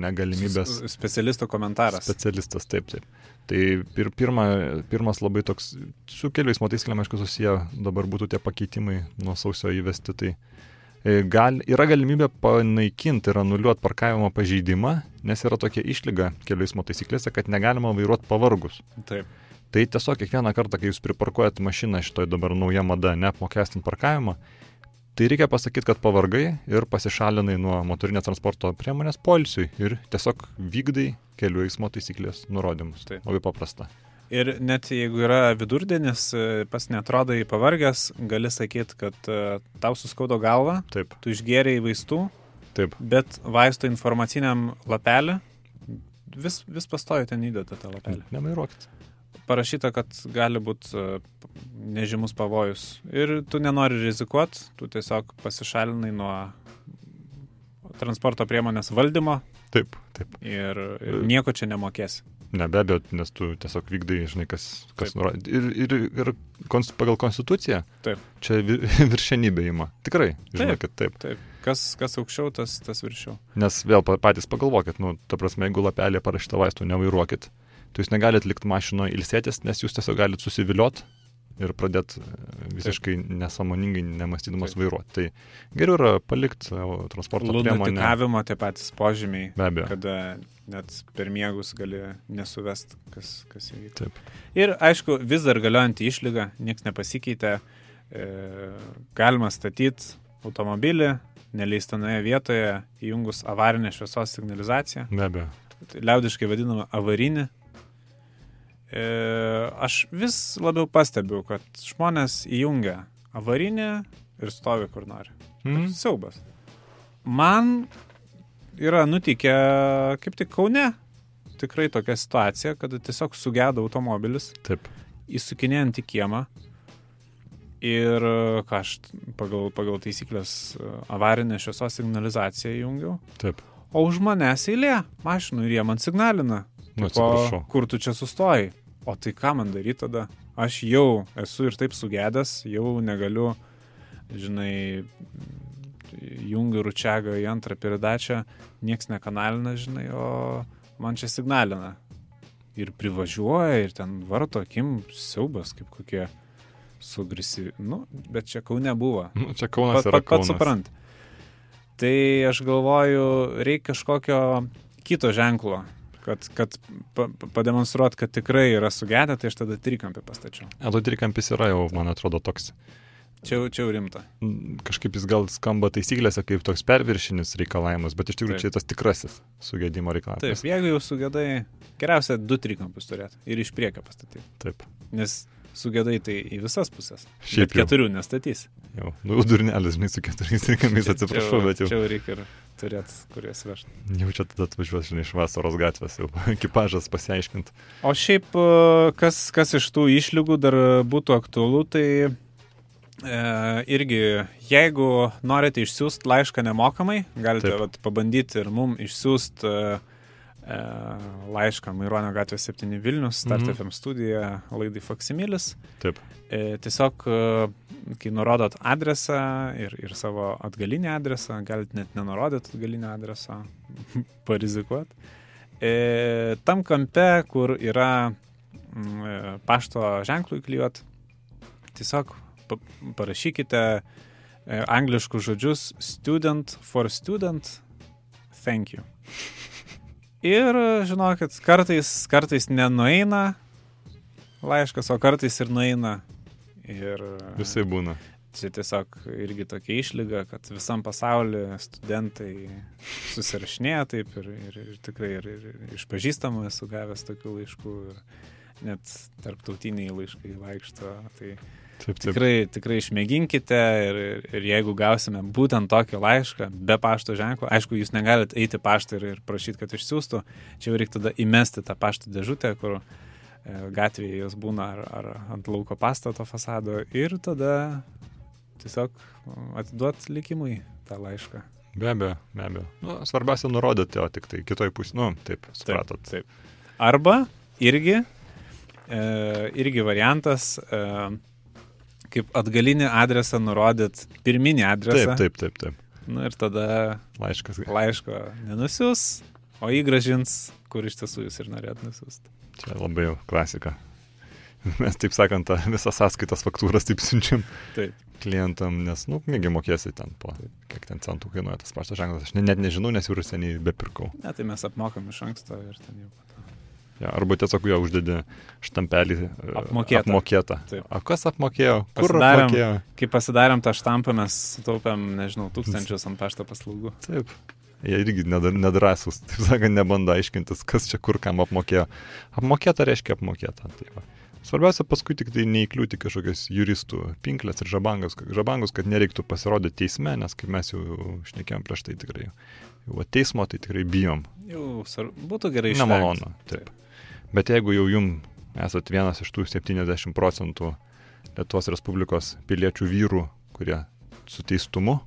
Negalimybės. Specialisto komentaras. Specialistas, taip, taip. Tai pir, pirma, pirmas labai toks, su kelių eismo taisyklėm, aišku, susiję dabar būtų tie pakeitimai nuo sausio įvesti. Tai e, gal, yra galimybė panaikinti ir anuliuoti parkavimo pažeidimą, nes yra tokia išlyga kelių eismo taisyklėse, kad negalima vairuoti pavargus. Taip. Tai tiesiog kiekvieną kartą, kai jūs priparkuojat mašiną šitoj dabar nauja mada, neapmokestint parkavimą, tai reikia pasakyti, kad pavargai ir pasišalinai nuo motorinės transporto priemonės polisiui ir tiesiog vykdai kelių eismo taisyklės nurodymus. Taip. Labai paprasta. Ir net jeigu yra vidurdienis, e, pas netrodai pavargęs, gali sakyti, kad e, tau suskaudo galva, Taip, tu išgėrėjai vaistų, taip. bet vaisto informaciniam lapelį vis, vis pastoju ten įdeda tą lapelį. Nemairuokit. Parašyta, kad gali būti nežymus pavojus. Ir tu nenori rizikuoti, tu tiesiog pasišalinai nuo transporto priemonės valdymo Taip, taip. ir, ir nieko čia nemokėsi. Ne be abejo, nes tu tiesiog vykdai, žinai, kas, kas nurodė. Ir, ir, ir kons, pagal konstituciją Taip. čia vi- viršenybė ima. Tikrai, žinai, Taip. kad taip. Taip, kas, kas aukščiau, tas, tas viršiau. Nes vėl pa- patys pagalvokit, nu, ta prasme, jeigu lapelė parašyta vaistų, nevairuokit, tai jūs negalite likti mašinoje ilsėtis, nes jūs tiesiog galite susiviliot ir pradėti visiškai nesamoningai, nemastydamas Taip. vairuoti. Tai geriau yra palikti savo transporto priemonę. Lunatikavimo tie patys požymiai, Be abejo. kada net per miegus gali nesuvest, kas, kas įvyko. Taip. Ir aišku, vis dar galiojantį išlygą, niekas nepasikeitė, e, galima statyti automobilį neleistinoje vietoje, įjungus avarinę šviesos signalizaciją, Be abejo. liaudiškai vadinama avarinį. E, aš vis labiau pastebiu, kad žmonės įjungia avarinį ir stovi kur nori. Mhm. Siaubas. Man yra nutikę kaip tik Kaune tikrai tokia situacija, kad tiesiog sugeda automobilis, Taip. įsukinėjant į kiemą. Ir ką aš pagal, pagal taisyklės avarinę šviesos signalizaciją įjungiau. Taip. O už manęs eilė mašinų ir jie man signalina. Nu, O atsiprašau. kur tu čia sustojai? O tai ką man daryti tada? Aš jau esu ir taip sugedęs, jau negaliu, žinai, jungiu ručiagą į antrą piridačią, nieks nekanalina, žinai, o man čia signalina. Ir privažiuoja, ir ten varto akim siaubas, kaip kokie sugrisi. Nu, bet čia Kaune buvo. Nu, čia Kaunas Pat, yra pat, pat suprant. Tai aš galvoju, reikia kažkokio kito ženklo, kad, kad pa, pa- pademonstruot, kad tikrai yra sugedę, tai aš tada trikampį pastačiau. Edo trikampis yra jau, man atrodo, toks. Čia, čia jau rimta. Kažkaip jis gal skamba taisyklėse kaip toks perviršinis reikalavimas, bet iš tikrųjų Taip. čia tas tikrasis sugėdimo Taip, reikalavimas. jeigu jau sugedai, geriausia du trikampius turėti ir iš priekio pastatyti. Taip. Nes sugedai tai į visas pusės. Šiaip Bet jau. keturių nestatys. Jau. Nu, durnelis, žinai, su keturiais trikampiais atsiprašau, bet jau. Čia jau reikia ir turėti, kurias vežti. Jau čia tada atvažiuos, žinai, iš vasaros gatvės, jau ekipažas pasiaiškint. O šiaip, e, kas, kas iš tų išlygų dar būtų aktualu, tai e, irgi, jeigu norite išsiųsti laišką nemokamai, galite vat, pabandyti ir mum išsiųsti e, e, laišką Maironio gatvės 7 Vilnius, Start Mhm. FM studija, laidai Faksimilis. Taip. E, tiesiog, e, kai nurodot adresą ir, ir savo atgalinį adresą, galite net nenurodyti atgalinio adreso, parizikuot. E, tam kampe, kur yra mm, e, pašto ženklų įklijuot, tiesiog pa parašykite e, angliškus žodžius student for student, thank you. Ir žinokit, kartais, kartais nenueina laiškas, o kartais ir nueina. Ir Visai būna. čia tiesiog irgi tokia išlyga, kad visam pasaulyje studentai susirašinėja taip ir, ir, ir tikrai ir, ir, ir iš pažįstamų esu gavęs tokių laiškų ir net tarptautiniai laiškai vaikšto. Tai Taip, taip. tikrai, tikrai išmėginkite ir, ir, ir jeigu gausime būtent tokį laišką be pašto ženklo, aišku, jūs negalite eiti paštą ir, ir prašyti, kad išsiųstų, čia jau reikia tada įmesti tą pašto dėžutę, kur e, gatvėje jos būna ar, ar ant lauko pastato fasado ir tada tiesiog atiduot likimui tą laišką. Be abejo, be abejo. Nu, svarbiausia nurodyti, o tik tai kitoj pusėje. Nu, taip, supratot. Taip. Arba irgi, e, irgi variantas, e, kaip atgalinį adresą nurodyt pirminį adresą. Taip, taip, taip, taip. Nu, ir tada Laiškas. laiško nenusius, o įgražins, kur iš tiesų jūs ir norėt nusiųsti. Čia labai jau klasika. Mes, taip sakant, visą sąskaitas faktūras taip siunčiam Taip. klientam, nes, nu, negi mokėsi ten po, kiek ten centų kainuoja tas pašto ženklas. Aš ne, net nežinau, nes jau seniai bepirkau. Ne, tai mes apmokam iš anksto ir ten jau. Ja, arba tiesiog jo uždedi štampelį. e, Apmokėta. Apmokėta. Taip. O kas apmokėjo? Kur Pasidarėm- apmokėjo? Kai pasidarėm tą štampą, mes taupėm, nežinau, tūkstančius ant pašto paslaugų. Taip. Jie irgi nedrasus, taip sakant, nebando aiškintis, kas čia kur kam apmokėjo. Apmokėta reiškia apmokėta. Tai va. Svarbiausia paskui tik tai neįkliūti kažkokias juristų pinklės ir žabangas, žabangus, kad nereiktų pasirodyti teisme, nes kaip mes jau šnekėjom prieš tai tikrai, jau teismo tai tikrai bijom. Jau būtų gerai išvengti. Nemalonu. Taip. Bet jeigu jau jum esat vienas iš tų 70 procentų Lietuvos Respublikos piliečių vyrų, kurie su teistumu,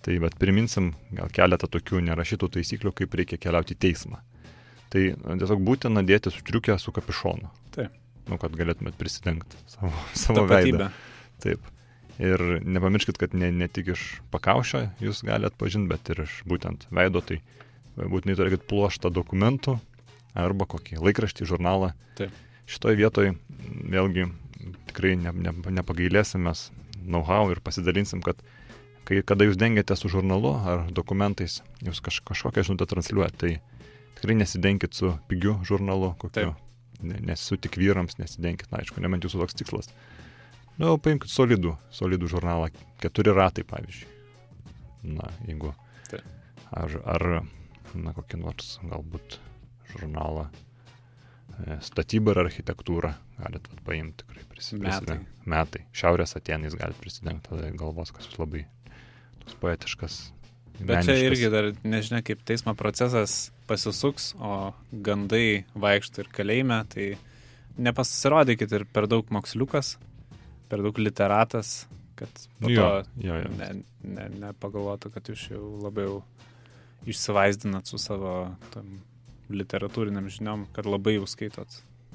tai bet priminsim gal keletą tokių nerašytų taisyklių, kaip reikia keliauti į teismą. Tai tiesiog būtina dėti striukę su kapišonu. Taip. Nu, kad galėtumėt prisidengti savo, savo veidą. Taip. Ir nepamirškit, kad ne, ne tik iš pakaušio jūs galite atpažinti, bet ir iš būtent veido, tai būtinai turėkit pluoštą dokumentų arba kokį laikraštį, žurnalą. Taip. Šitoje vietoje vėlgi tikrai ne, ne, nepagailėsim mes know-how ir pasidalinsim, kad kai, kada jūs dengiate su žurnalu ar dokumentais, jūs kaž, kažkokią žinutę transliuojate, tai tikrai nesidenkit su pigiu žurnalu, kokiu. Ne, nesu tik vyrams, nesidenkit, na, aišku, nebent jūsų toks tikslas. Na, nu, paimkite solidų, solidų žurnalą, keturi ratai, pavyzdžiui. Na, jeigu. Taip. Ar, ar, na, kokį nors galbūt žurnalą e, statybą ir architektūrą galit vat, paimti tikrai prisidengti. Metai. Metai. Šiaurės Atenais galit prisidengti, galvos, kas jūs labai toks poetiškas. Bet čia meniškas. irgi dar nežinia, kaip teismo procesas pasisuks, o gandai vaikšto ir kalėjime, tai nepasirodykit ir per daug moksliukas, per daug literatas, kad po Jo, to jo, jo. ne, ne, nepagalvotų, kad jūs jau labiau išsivaizdinat su savo tam literatūriniam žiniom, kad labai jau skaitot.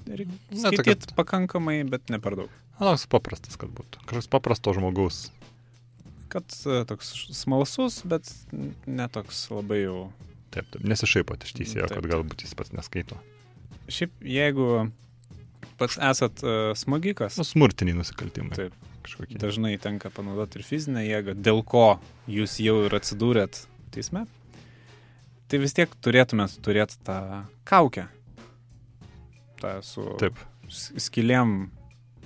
Ir skaityt kad- pakankamai, bet ne per daug. Toks paprastas, kad būtų. Kažkoks paprasto žmogaus. Kad e, toks smalsus, bet netoks labai jau Taip, taip. Nesišaipot iš teisėjo, kad galbūt jis pats neskaito. Šiaip jeigu pats esat uh, smogikas, Nu, smurtiniai nusikaltimai. Taip. Kažkokie. dažnai tenka panaudoti ir fizinę jėgą, dėl ko jūs jau ir atsidūrėt teisme, tai vis tiek turėtumėt turėti tą kaukę. Ta su Taip. s- skylėm.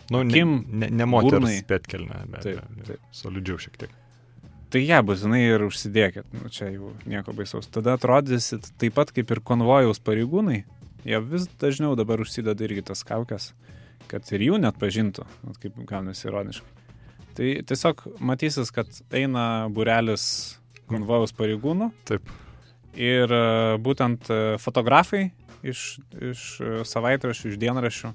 Nu, ne, Akim, ne, ne moters burnai. petkelne, bet Taip, taip, solidžiau šiek tiek. Tai ją būtinai ir užsidėkit. Nu, čia jau nieko baisaus. Tada atrodysit taip pat kaip ir konvojaus pareigūnai. Jie vis dažniau dabar užsideda irgi tas kaukės, kad ir jų net pažintų, Vat kaip gaunasi ironiškai. Tai tiesiog matysis, kad eina burelis konvojaus pareigūnų Taip. Ir e, būtent e, fotografai iš, iš e, savaitraščių, iš dienraščių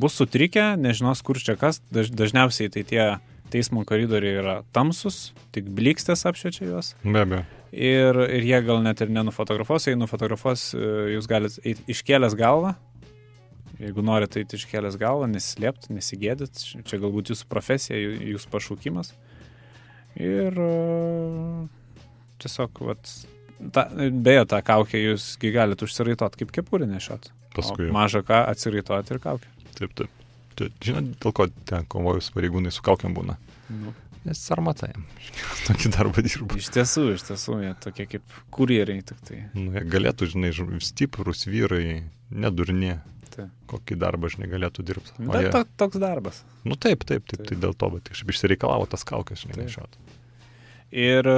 bus sutrikę, nežinos kur čia kas, daž, dažniausiai tai tie teismo koridoriai yra tamsus, tik blikstės apšviečia juos. Be abejo. Ir, ir jie gal net ir nenufotografuos, jei nufotografuos, jūs galite eiti iškėlęs galvą. Jeigu norite eiti iškėlęs galvą, nesislėpti, nesigėdit, čia galbūt jūsų profesija, jūsų pašaukimas. Ir tiesiog, vat, ta, beje, tą kaukę jūs galite užsiraitot kaip kepurį nešiot. Paskui. Mažą ką atsiraitot ir kaukę. Taip, taip. Tai, žinot, dėl ko ten konvojus pareigūnai su kaukiam būna? Nu. Nes sarmata jam. Tokį darbą dirba. Iš tiesų, iš tiesų, jie tokie kaip kurjeriai tik tai. Nu, jie galėtų, žinai, stiprus vyrai, nedurni. Taip. Kokį darbą, žinai, galėtų dirbti. Bet jie... to, toks darbas. Nu taip, taip, taip, Taip. tai dėl to, bet išsireikalavo tas kaukės, žinai, nešiot. Ir e,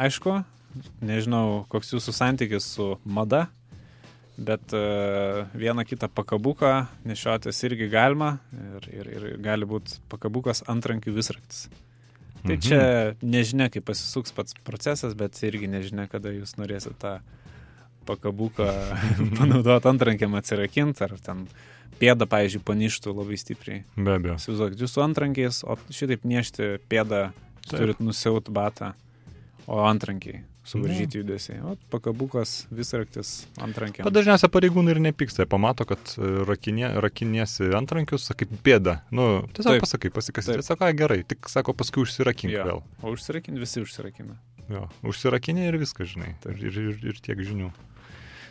aišku, nežinau, koks jūsų santykis su mada, bet e, vieną kitą pakabuką nešiotis irgi galima ir, ir, ir gali būti pakabukas antrankių visraktis. Tai Mhm. čia nežinia, kaip pasisuks pats procesas, bet irgi nežinia, kada jūs norėsite tą pakabuką panaudoti antrankiam atsirakinti, ar ten pėdą, pavyzdžiui, paništų labai stipriai. Be abejo. Įsivaizduokit, jūsų antrankiais, o šitaip niešti pėdą, jūs turit nusiaut batą, o antrankiai suvaržyti judesiai. O pakabukas, visraktis antrankiam. Bet dažniausiai pareigūnai ir nepyksta, pamato, kad e, rakinė, rakiniesi antrankius, sakai, pėda. Nu, tiesiog Taip. pasakai, pasikasi. Taip. Sako, "Ai, gerai, tik sako, paskui užsirakink Jo. vėl. O užsirakinti visi užsirakina. Jo, užsirakinė ir viskas, žinai. Ir, ir, ir, ir tiek žinių.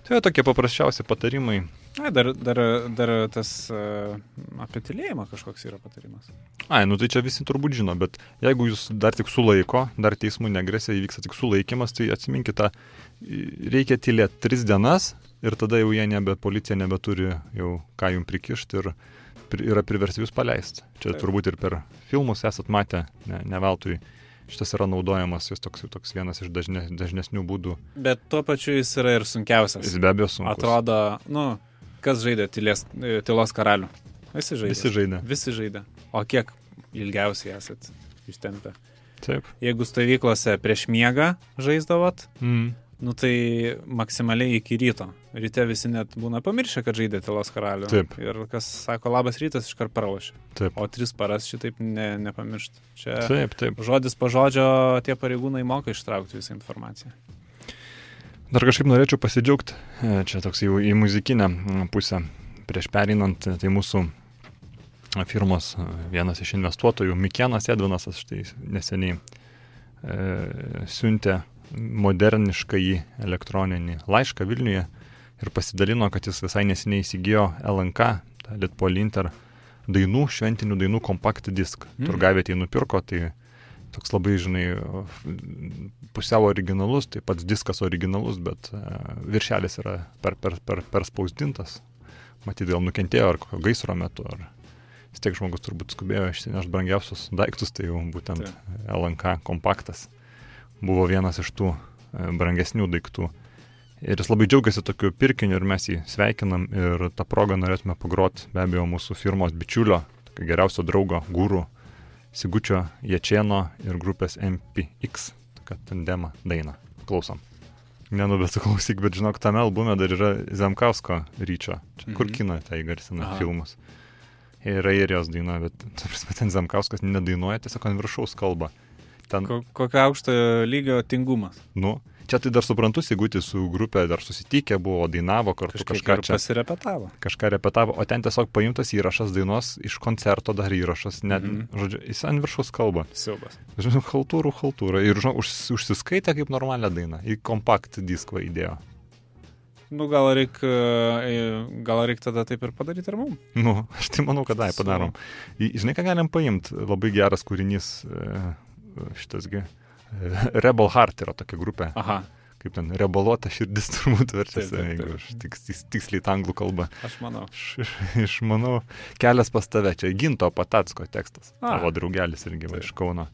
Tai jau tokie paprasčiausi patarimai. Na, dar, dar, dar tas uh, apie tylėjimą kažkoks yra patarimas. Ai, nu tai čia visi turbūt žino, bet jeigu jūs dar tik sulaiko, dar teismų negresia, įvyksta tik sulaikimas, tai i- reikia tylėti tris dienas ir tada jau jie nebe, policija nebeturi jau ką jums prikišti ir pri- yra priversti jūs paleisti. Čia Taip. turbūt ir per filmus esat matę, ne, ne veltui šitas yra naudojamas, jis toks, toks vienas iš dažne, dažnesnių būdų. Bet tuo pačiu jis yra ir sunkiausias. Jis be abejo sunkus. Atrodo, nu, kas žaidė tylės, e, tylos karalių? Visi žaidė. Visi žaidė. Visi žaidė. O kiek ilgiausiai esat ištempę? Taip. Jeigu stovyklose prieš miegą žaisdavot, Mm. Nu tai maksimaliai iki ryto. Ryte visi net būna pamiršę, kad žaidė tylos karalių. Taip. Ir kas sako labas rytas, iškart pralošė. Taip. O tris paras šitaip ne, nepamiršt. Čia Taip, taip. žodis po žodžio tie pareigūnai moka ištraukti visą informaciją. Dar kažkaip norėčiau pasidžiaugti, e, čia toks jau į muzikinę pusę, prieš perinant, e, tai mūsų firmos e, vienas iš investuotojų, Mikienas Edvinas, aš štai neseniai e, siuntė modernišką į elektroninį laišką Vilniuje ir pasidalino, kad jis visai neseniai įsigijo LNK, Litpol Inter dainų, šventinių dainų kompakt disk. Mm. Turgavietėje nupirko, tai toks labai, žinai, pusiau originalus, tai pats diskas originalus, bet e, viršelis yra per, per, per, perspausdintas. Matyt, gal nukentėjo ar kokio gaisro metu, ar vis tiek žmogus turbūt skubėjo išsinešti brangiausius daiktus, tai jau būtent Taip. LNK kompaktas buvo vienas iš tų e, brangesnių daiktų. Ir jis labai džiaugiasi tokiu pirkiniu ir mes jį sveikinam ir tą progą norėtume pagroti be abejo mūsų firmos bičiulio, geriausio draugo, gūrų, Sigučio Ječieno ir grupės MPX, tokia tandema daina. Klausom. Ne, nu, bet klausyk, bet žinok, tame albume dar yra Zemkausko ryčio, čia, kur Mhm. kino tai garsina Aha. filmus. Yra ir jos daina, bet, prasme, ten Zemkauskas nedainuoja, tiesiog ant viršaus kalba. Ten, Ko, kokio aukšto lygio tingumas. nu, čia tai dar suprantu, Sigutis su grupė dar susitikę buvo, dainavo kartu Kažkiek kažką čia, pasirepetavo. kažką repetavo, o ten tiesiog paimtas įrašas dainos iš koncerto dar įrašas, net, Mhm. mhm. žodžiu, jis ant viršaus kalba. Siaubas. Žinau, haltūrų, haltūrą. Ir žinau, už, užsiskaitė kaip normalią dainą. Į kompakt diskvą įdėjo. Nu, gal reikia gal reik tada taip ir padaryti ir mums. Nu, aš tai manau, kad Su- padarom. Žinai, ką galim paimti? Labai geras kūrinys e, šitasgi. e, Rebel Heart yra tokia grupė. Aha, Kaip ten, reboluota širdis turbūt verčiasi, Taip, taip, jeigu taip. aš tiks, tiks, tiksliai anglų kalbą. aš manau. Iš, išmanau, kelias pas tave, čia Ginto Patatsko tekstas. A. Tavo draugelis irgi va iš Kauno.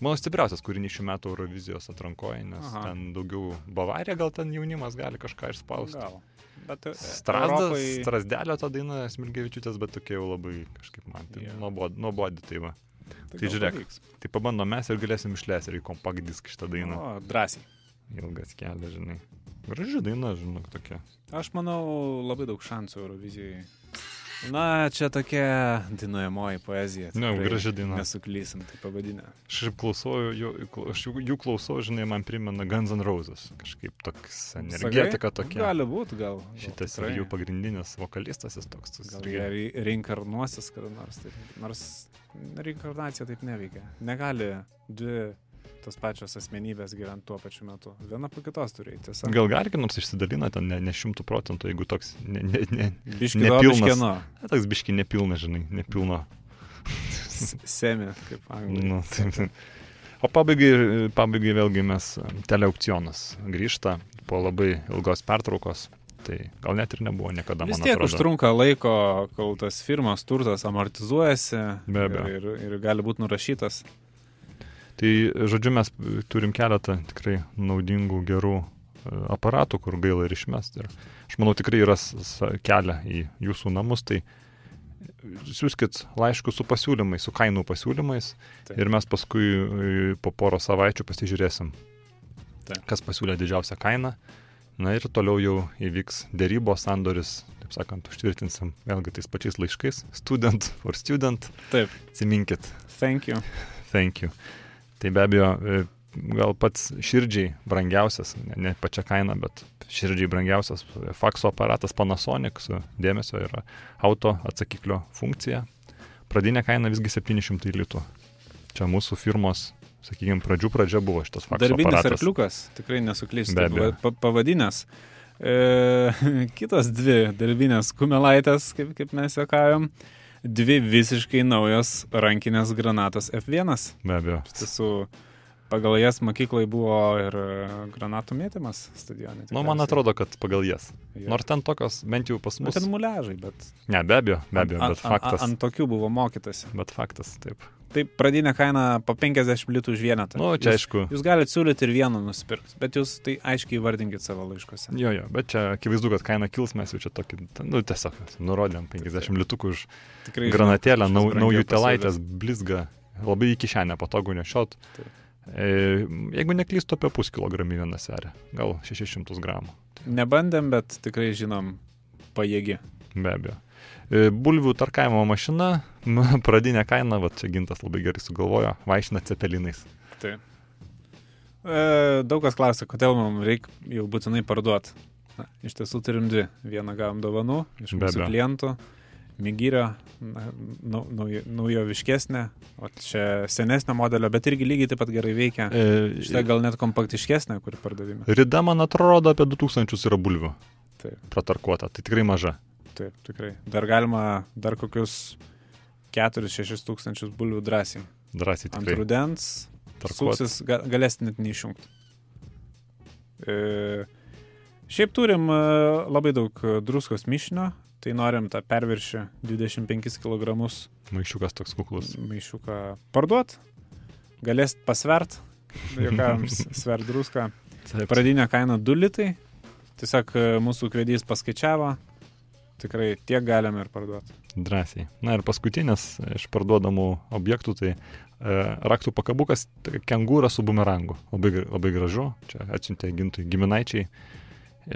Mano stipriausias kūrinys šių metų Eurovizijos atrankoje, nes Aha. Ten daugiau Bavarija, gal ten jaunimas gali kažką išspausti. Gal. Bet e, Strasdas, Europai-. Strasdelio ta daina Smilgevičiūtės, bet tokia jau labai kažkaip man tai yeah. nuobodi, nuobodi tai va. Tai gal žiūrėk. pavyks. Tai pabandom mes ir galėsim išleisti ir į kompakt disk šitą dainą. O, drąsiai. Ilgas kelias, žinai. Graži daina, žinok, tokia. Aš manau, labai daug šansų Eurovizijai. Na, čia tokia dainuojamoji poezija. Ne, tikrai graži daina. Nesuklysim, tai pavadinę. Aš šiaip klausau, jų, aš jų, jų klausau, žinai, man primena Guns N' Roses. Kažkaip toks energetika tokia. Gali būti, gal. gal Šitas ir jų pagrindinis vokalistas, jis toks. tas Gal jie re- reinkarnuosis kada nors. Taip. Nors reinkarnacija taip neveikia. Negali dvi tos pačios asmenybės gyventi tuo pačiu metu. Viena po kitos turi eiti. Gal kad nors išsidalina ten ne, ne šimtų procentų, jeigu toks ne, ne, ne, Biški nepilnas. nepilnas. ne, toks biški nepilnas, žinai, nepilno. Semi, kaip anglai. Nu, taip. O pabaigai, pabaigai vėlgi mes teleaukcionas grįžta po labai ilgos pertraukos. Tai gal net ir nebuvo niekada, Vis tiek atrodo. užtrunka laiko, kol tas firmas turtas amortizuojasi Be abejo. ir, ir, ir gali būti nurašytas. Tai, žodžiu, mes turim keletą tikrai naudingų, gerų e, aparatų, kur gaila ir išmest. Ir aš manau, tikrai yra kelią į jūsų namus, tai siūskit laiškus su pasiūlymais, su kainų pasiūlymais Taip. ir mes paskui e, po poro savaičių pasižiūrėsim, Taip. kas pasiūlė didžiausią kainą. Na ir toliau jau įvyks dėrybos, sandoris, taip sakant, užtvirtinsim vėlgi tais pačiais laiškais. Student for student, Taip, atsiminkit, thank you. Thank you. Tai be abejo, e, gal pats širdžiai brangiausias, ne, ne pačia kaina, bet širdžiai brangiausias fakso aparatas Panasonic su dėmesio yra auto atsakiklio funkcija. Pradinė kaina visgi 700 litų. Čia mūsų firmos, sakykime, pradžių pradžia buvo šitas fakso Darbinis aparatas. arkliukas, tikrai nesuklysiu. Pa, pavadinęs. E, kitos dvi darbinės kumelaitės, kaip, kaip mes juokavim. Dvi visiškai naujos rankinės granatos F1. Be abejo. Iš tiesų, pagal jas mokyklai buvo ir e, granatų mėtymas stadione. Nu, man atrodo, kad pagal jas. Jo. Nors ten tokios, bent jau pas Nu, mus. ten muležai, bet. Ne, be abejo, be abejo, ant, bet ant, faktas. ant tokių buvo mokytasi. Bet faktas, taip. Taip, pradinė kaina po 50 litų už vienetą. Nu, čia jūs, aišku. jūs galite siūlyti ir vieną nusipirkti, bet jūs tai aiškiai vardinkit savo laiškose. Jo, jo, bet čia akivaizdu, kad kaina kils, mes jau čia tokį, nu, tiesiog nurodėm 50 litukų už Tikrai granatėlę, nau, naujų telaitės, blizga, labai į kišenę patogu nešiot. Taip. E, jeigu neklystu, apie puskilogramį vieną serę, gal 600 gramų. Nebandėm, bet tikrai žinom, pajėgi. be abejo. E, bulvių tarkavimo mašina, pradinė kaina, va čia gintas labai gerai sugalvojo, vaišina cepelinais. Tai. E, daug kas klausia, kodėl mums reikia jau būtinai parduoti. Na, iš tiesų turim dvi. Vieną gavom dovanų iš mūsų klientų. Migyrio, na, nau, naujo, naujoviškesnė, o čia senesnio modelio, bet irgi lygiai taip pat gerai veikia. E, Šitą gal net kompaktiškesnė, kuri pardavime. Rida, man atrodo, apie 2000 yra bulvių Taip. pratarkuota, tai tikrai maža. Taip, tikrai. Dar galima dar kokius 4-6 tūkstančius bulvių drąsiai. Drąsiai Ant tikrai. rudens Tarkuot. suksis, ga, galės net neišjungti. E, šiaip turim e, labai daug druskos mišinio, tai norim tą perviršį 25 kg Maišiukas toks kuklus. maišiuką parduot, galėsit pasvert, jokams svert druską. Pradinė kaina 2 litai, tiesiog e, mūsų kvedys paskaičiavo, tikrai tiek galime ir parduoti. Drąsiai. Na ir paskutinis iš parduodamų objektų, tai e, raktų pakabukas, tai kengūra su bumerangu. Labai, labai gražu. Čia atsiuntė gintui giminaičiai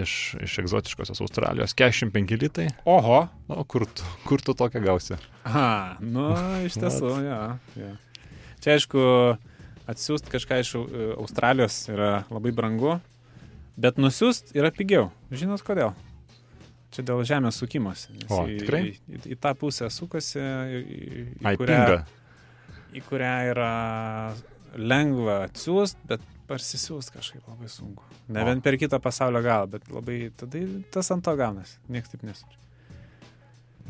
iš, iš egzotiškosios Australijos. 45 litai. Oho. Na, o kur tu, kur tu tokią gausi? Aha, nu, iš tiesų, ja, ja. Čia aišku, atsiųsti kažką iš Au- Australijos yra labai brangu, bet nusiųsti yra pigiau. Žinot kodėl? Čia dėl žemės sukimosi. O, į, tikrai? Į, į, į tą pusę sukasi, į, į, į, kurią, į kurią yra lengva atsiųsti, bet parsisiųsti kažkaip labai sunku. Ne O. vien per kitą pasaulio galą, bet labai tada tas ant to gaunasi. Niekas taip nesu.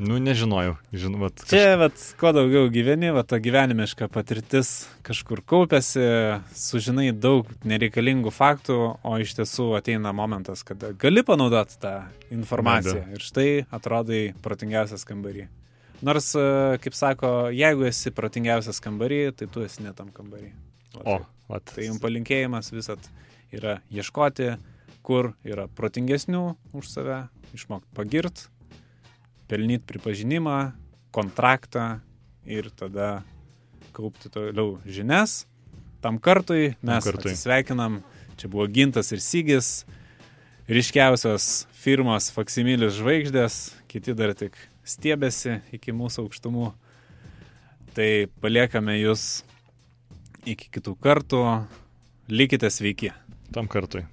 Nu, nežinojau. Žinot, Čia, vat, kuo daugiau gyveni, va, ta gyvenimiška patirtis kažkur kaupiasi, sužinai daug nereikalingų faktų, o iš tiesų ateina momentas, kada gali panaudoti tą informaciją. Be Ir štai atrodai protingiausias kambarį. Nors, kaip sako, jeigu esi protingiausias kambarį, tai tu esi netam kambarį. Va, O, vat. Tai jums palinkėjimas visat yra ieškoti, kur yra protingesnių už save, išmokti pagirt, pelnyti pripažinimą, kontraktą ir tada kaupti toliau žinias. Tam kartui mes kartui. atsisveikinam. Čia buvo Gintas ir Sygis, ryškiausios firmos Faksimilis žvaigždės, kiti dar tik stiebėsi iki mūsų aukštumų. Tai paliekame jūs iki kitų kartų. Likite sveiki. Tam kartui.